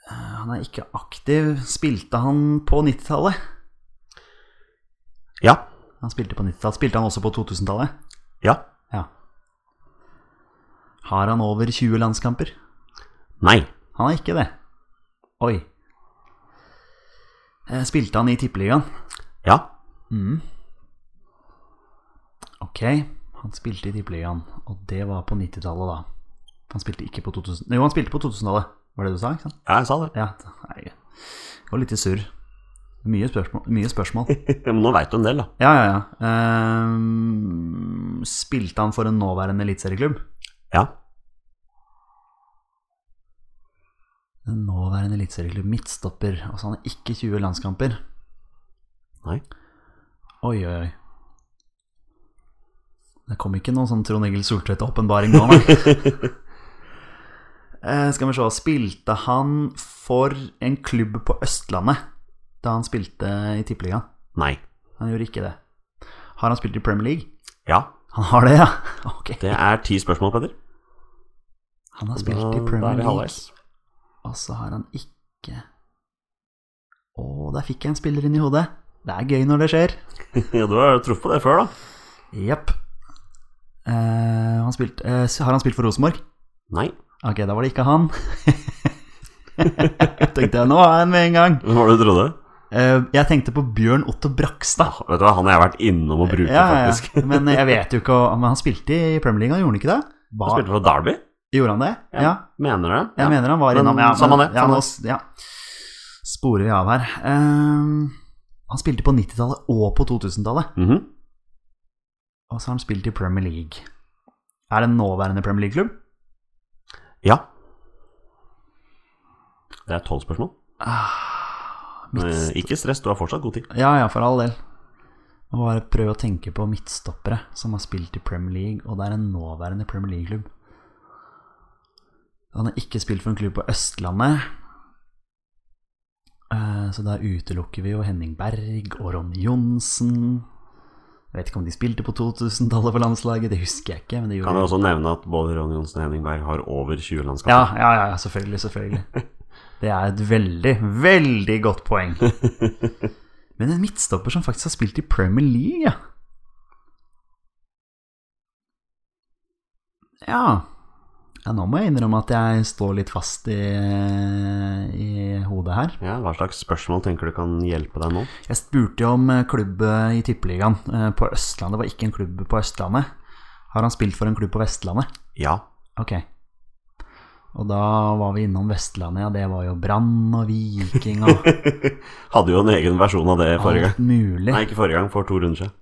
Eh, Han er ikke aktiv. Spilte han på 90-tallet? Ja. Han spilte på 90-tallet. Spilte han også på 2000-tallet? Ja. Ja. Har han over 20 landskamper? Nei. Han har ikke det. Oi. Eh, Spilte han i Tippeligaen? Ja. Ok, han spilte i Tippeligaen, og det var på 90-tallet da. Han spilte ikke på 2000... Jo, han spilte på 2000-tallet, var det du sa, ikke sant? Ja, jeg sa det. Ja, nei, det var litt i surr. Mye spørsmål. Mye spørsmål. Men nå veit du en del, da. Ja, ja, ja. Um, spilte han for en nåværende eliteserieklubb? Ja. En nåværende eliteserieklubb. Midtstopper. Altså, han har ikke 20 landskamper. Nei. Oi, oi, oi. Det kom ikke noen sånn Trond Egil Soltvedt-åpenbaring nå, nei. Eh, skal vi se Spilte han for en klubb på Østlandet da han spilte i Tippeligaen? Nei. Han gjorde ikke det. Har han spilt i Premier League? Ja. Han har det, ja. Ok. Det er ti spørsmål, Petter. Han har spilt Da, i Premier er League. Og så har han ikke Å, der fikk jeg en spiller inn i hodet. Det er gøy når det skjer. Ja, du har truffet på det før, da. Jepp. Eh, han spilt, eh, har han spilt for Rosenborg? Nei. Ok, da var det ikke han. tenkte jeg, nå har jeg en med en gang. Hva var det du trodde? Eh, jeg tenkte på Bjørn Otto Brakstad. Vet du hva, Han har jeg vært innom og brukt, Ja, ja, faktisk. ja. Men jeg vet jo ikke Men han spilte i Premier League, gjorde han ikke det? Han spilte for Derby. Gjorde han det? Ja. Mener det. Jeg Ja. mener han var Men innom ja, samme men- det, Ja, nå ja. sporer vi av her. Eh, han spilte på 90-tallet og på 2000-tallet. Mhm. Og så har han spilt i Premier League. Er det en nåværende Premier League-klubb? Ja. Det er tolv spørsmål. Ah, ikke stress, du har fortsatt god tid. Ja, ja, for all del. Bare prøve å tenke på midtstoppere som har spilt i Premier League, og det er en nåværende Premier League-klubb. Han har ikke spilt for en klubb på Østlandet, Eh, så da utelukker vi jo Henning Berg og Ronny Johnsen. Jeg vet ikke om de spilte på 2000-tallet for landslaget, det husker jeg ikke. Men det Kan jeg også nevne at både Ronny Johnsen og Henning Berg har over 20 Ja, ja, ja, selvfølgelig, selvfølgelig. Det er et veldig, veldig godt poeng. Men en midtstopper som faktisk har spilt i Premier League, ja. Ja. Ja nå må jeg innrømme at jeg står litt fast i, i hodet her. Ja, Hva slags spørsmål tenker du kan hjelpe deg nå? Jeg spurte jo om eh, klubb eh, i Tippeligaen eh, på Østlandet. Det var ikke en klubb på Østlandet. Har han spilt for en klubb på Vestlandet? Ja. Ok. Og da var vi innom Vestlandet, ja. Det var jo Brann og Viking og Hadde jo en egen versjon av det forrige gang. alt mulig. Nei, ikke forrige gang, for to runder siden.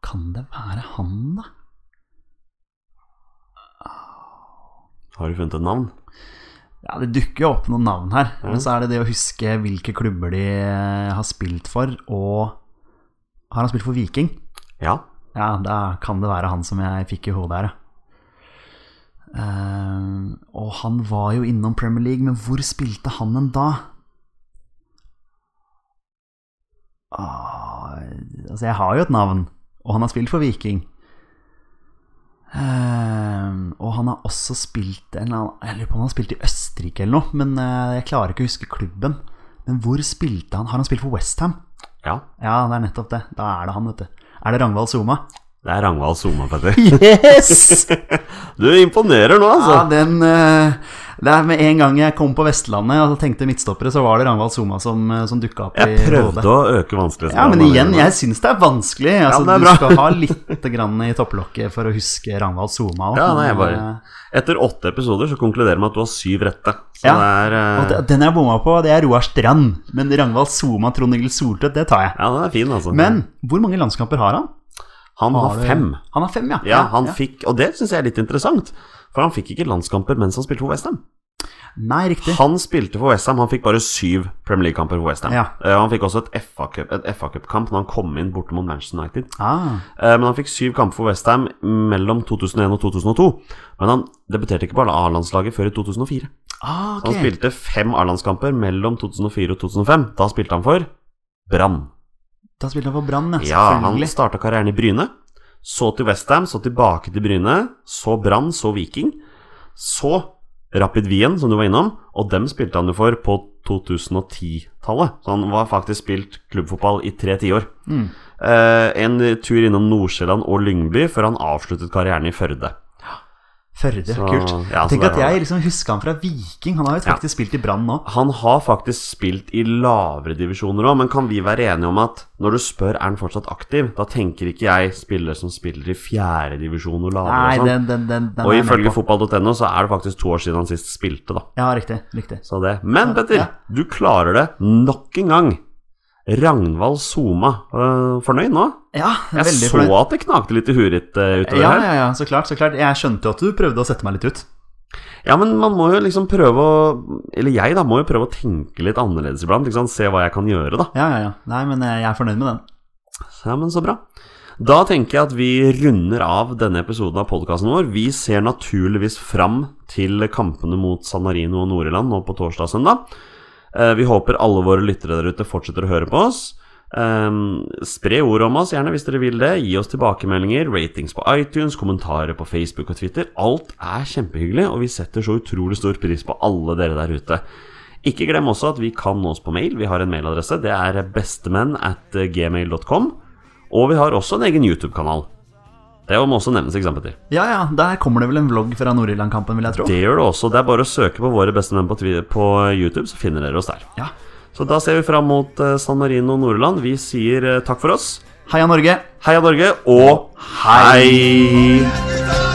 Kan det være han, da? Har du funnet et navn? Ja, Det dukker jo opp noen navn her. Ja. Men så er det det å huske hvilke klubber de eh, har spilt for, og Har han spilt for Viking? Ja. Ja, da kan det være han som jeg fikk i hodet her. Eh, og han var jo innom Premier League, men hvor spilte han en da? Ah, altså, jeg har jo et navn, og han har spilt for Viking. Eh, og han har også spilt en Jeg lurer på om han har spilt i Østerrike eller noe, men eh, jeg klarer ikke å huske klubben. Men hvor spilte han? Har han spilt for Westham? Ja. Ja, det er nettopp det. Da er det han, vet du. Er det Ragnvald Soma? Det er Ragnvald Soma, Petter. Yes! Du imponerer nå, altså. Ja, den eh, Det er med en gang jeg kom på Vestlandet og tenkte midtstoppere, så var det Ragnvald Soma som, eh, som dukka opp Jeg prøvde å øke vanskelighetsgraden. Ja, men igjen, jeg syns det er vanskelig. Altså, ja, er du skal ha litt grann i topplokket for å huske Ragnvald Soma òg. Ja, nei, jeg bare Etter åtte episoder så konkluderer man at du har syv rette. Ja, det er eh, Og den jeg bomma på, det er Roar Strand. Men Ragnvald Soma, Trond Egil Soltvedt, det tar jeg. Ja, den er fin, altså. Men hvor mange landskamper har han? Han har har fem. Han har fem, ja. Ja, han fikk Og det syns jeg er litt interessant. For han fikk ikke landskamper mens han spilte for Westham. Nei, riktig. Han spilte for Westham, han fikk bare syv Premier League-kamper for Westham. Ja. Uh, han fikk også et FA Cup- et FA Cup-kamp når han kom inn borte mot Manchester United. Ah, Uh, men han fikk syv kamper for Westham mellom 2001 og 2002. Men han debuterte ikke på A-landslaget før i 2004. ah Så han spilte fem A-landskamper mellom 2004 og 2005. Da spilte han for Brann. Da spilte han for Brann, ja. Ja, han starta karrieren i Bryne. Så til Westham, så tilbake til Bryne. Så Brann, så Viking. Så Rapid Wien, som du var innom, og dem spilte han jo for på 2010-tallet. Så han var faktisk spilt klubbfotball i tre tiår. Mm. Eh, en tur innom Nordsjælland og Lyngby før han avsluttet karrieren i Førde. Førde, Så, kult. ja, Tenk at jeg liksom huska han fra Viking. Han har jo Ja. faktisk spilt i Brann nå. Han har faktisk spilt i lavere divisjoner òg, men kan vi være enige om at når du spør er han fortsatt aktiv, da tenker ikke jeg spiller som spiller i fjerde divisjon og lavere Nei, og sånn. den, den, den, Og ifølge fotball.no så er det faktisk to år siden han sist spilte, da. Ja, riktig. riktig. Så det. Men Petter, Ja. du klarer det nok en gang. Ragnvald Soma. Øh, fornøyd nå? Ja, jeg fornøyd Jeg så at det knakte litt i huet ditt øh, utover Ja, her. ja, ja, så klart. så klart Jeg skjønte jo at du prøvde å sette meg litt ut. Ja, men man må jo liksom prøve å Eller jeg, da, må jo prøve å tenke litt annerledes iblant. Liksom. Se hva jeg kan gjøre, da. Ja, ja, ja. Nei, men eh, jeg er fornøyd med den. Ja, men så bra. Da tenker jeg at vi runder av denne episoden av podkasten vår. Vi ser naturligvis fram til kampene mot San Marino og Nord-Irland nå på torsdag og søndag. Eh, Vi håper alle våre lyttere der ute fortsetter å høre på oss. Um, spre ordet om oss gjerne hvis dere vil det. Gi oss tilbakemeldinger, ratings på iTunes, kommentarer på Facebook og Twitter. Alt er kjempehyggelig, og vi setter så utrolig stor pris på alle dere der ute. Ikke glem også at vi kan nå oss på mail. Vi har en mailadresse. Det er bestemenn at gmail.com. Og vi har også en egen YouTube-kanal. Det må også nevnes, eksempel til. Ja, ja. Der kommer det vel en vlogg fra Nord-Irland-kampen, vil jeg tro. Det gjør det også. Det er bare å søke på Våre bestemenn på, på YouTube, så finner dere oss der. Ja. Så da ser vi fram mot eh, San Marino og. Vi sier eh, takk for oss. Heia Norge! Heia Norge, og hei!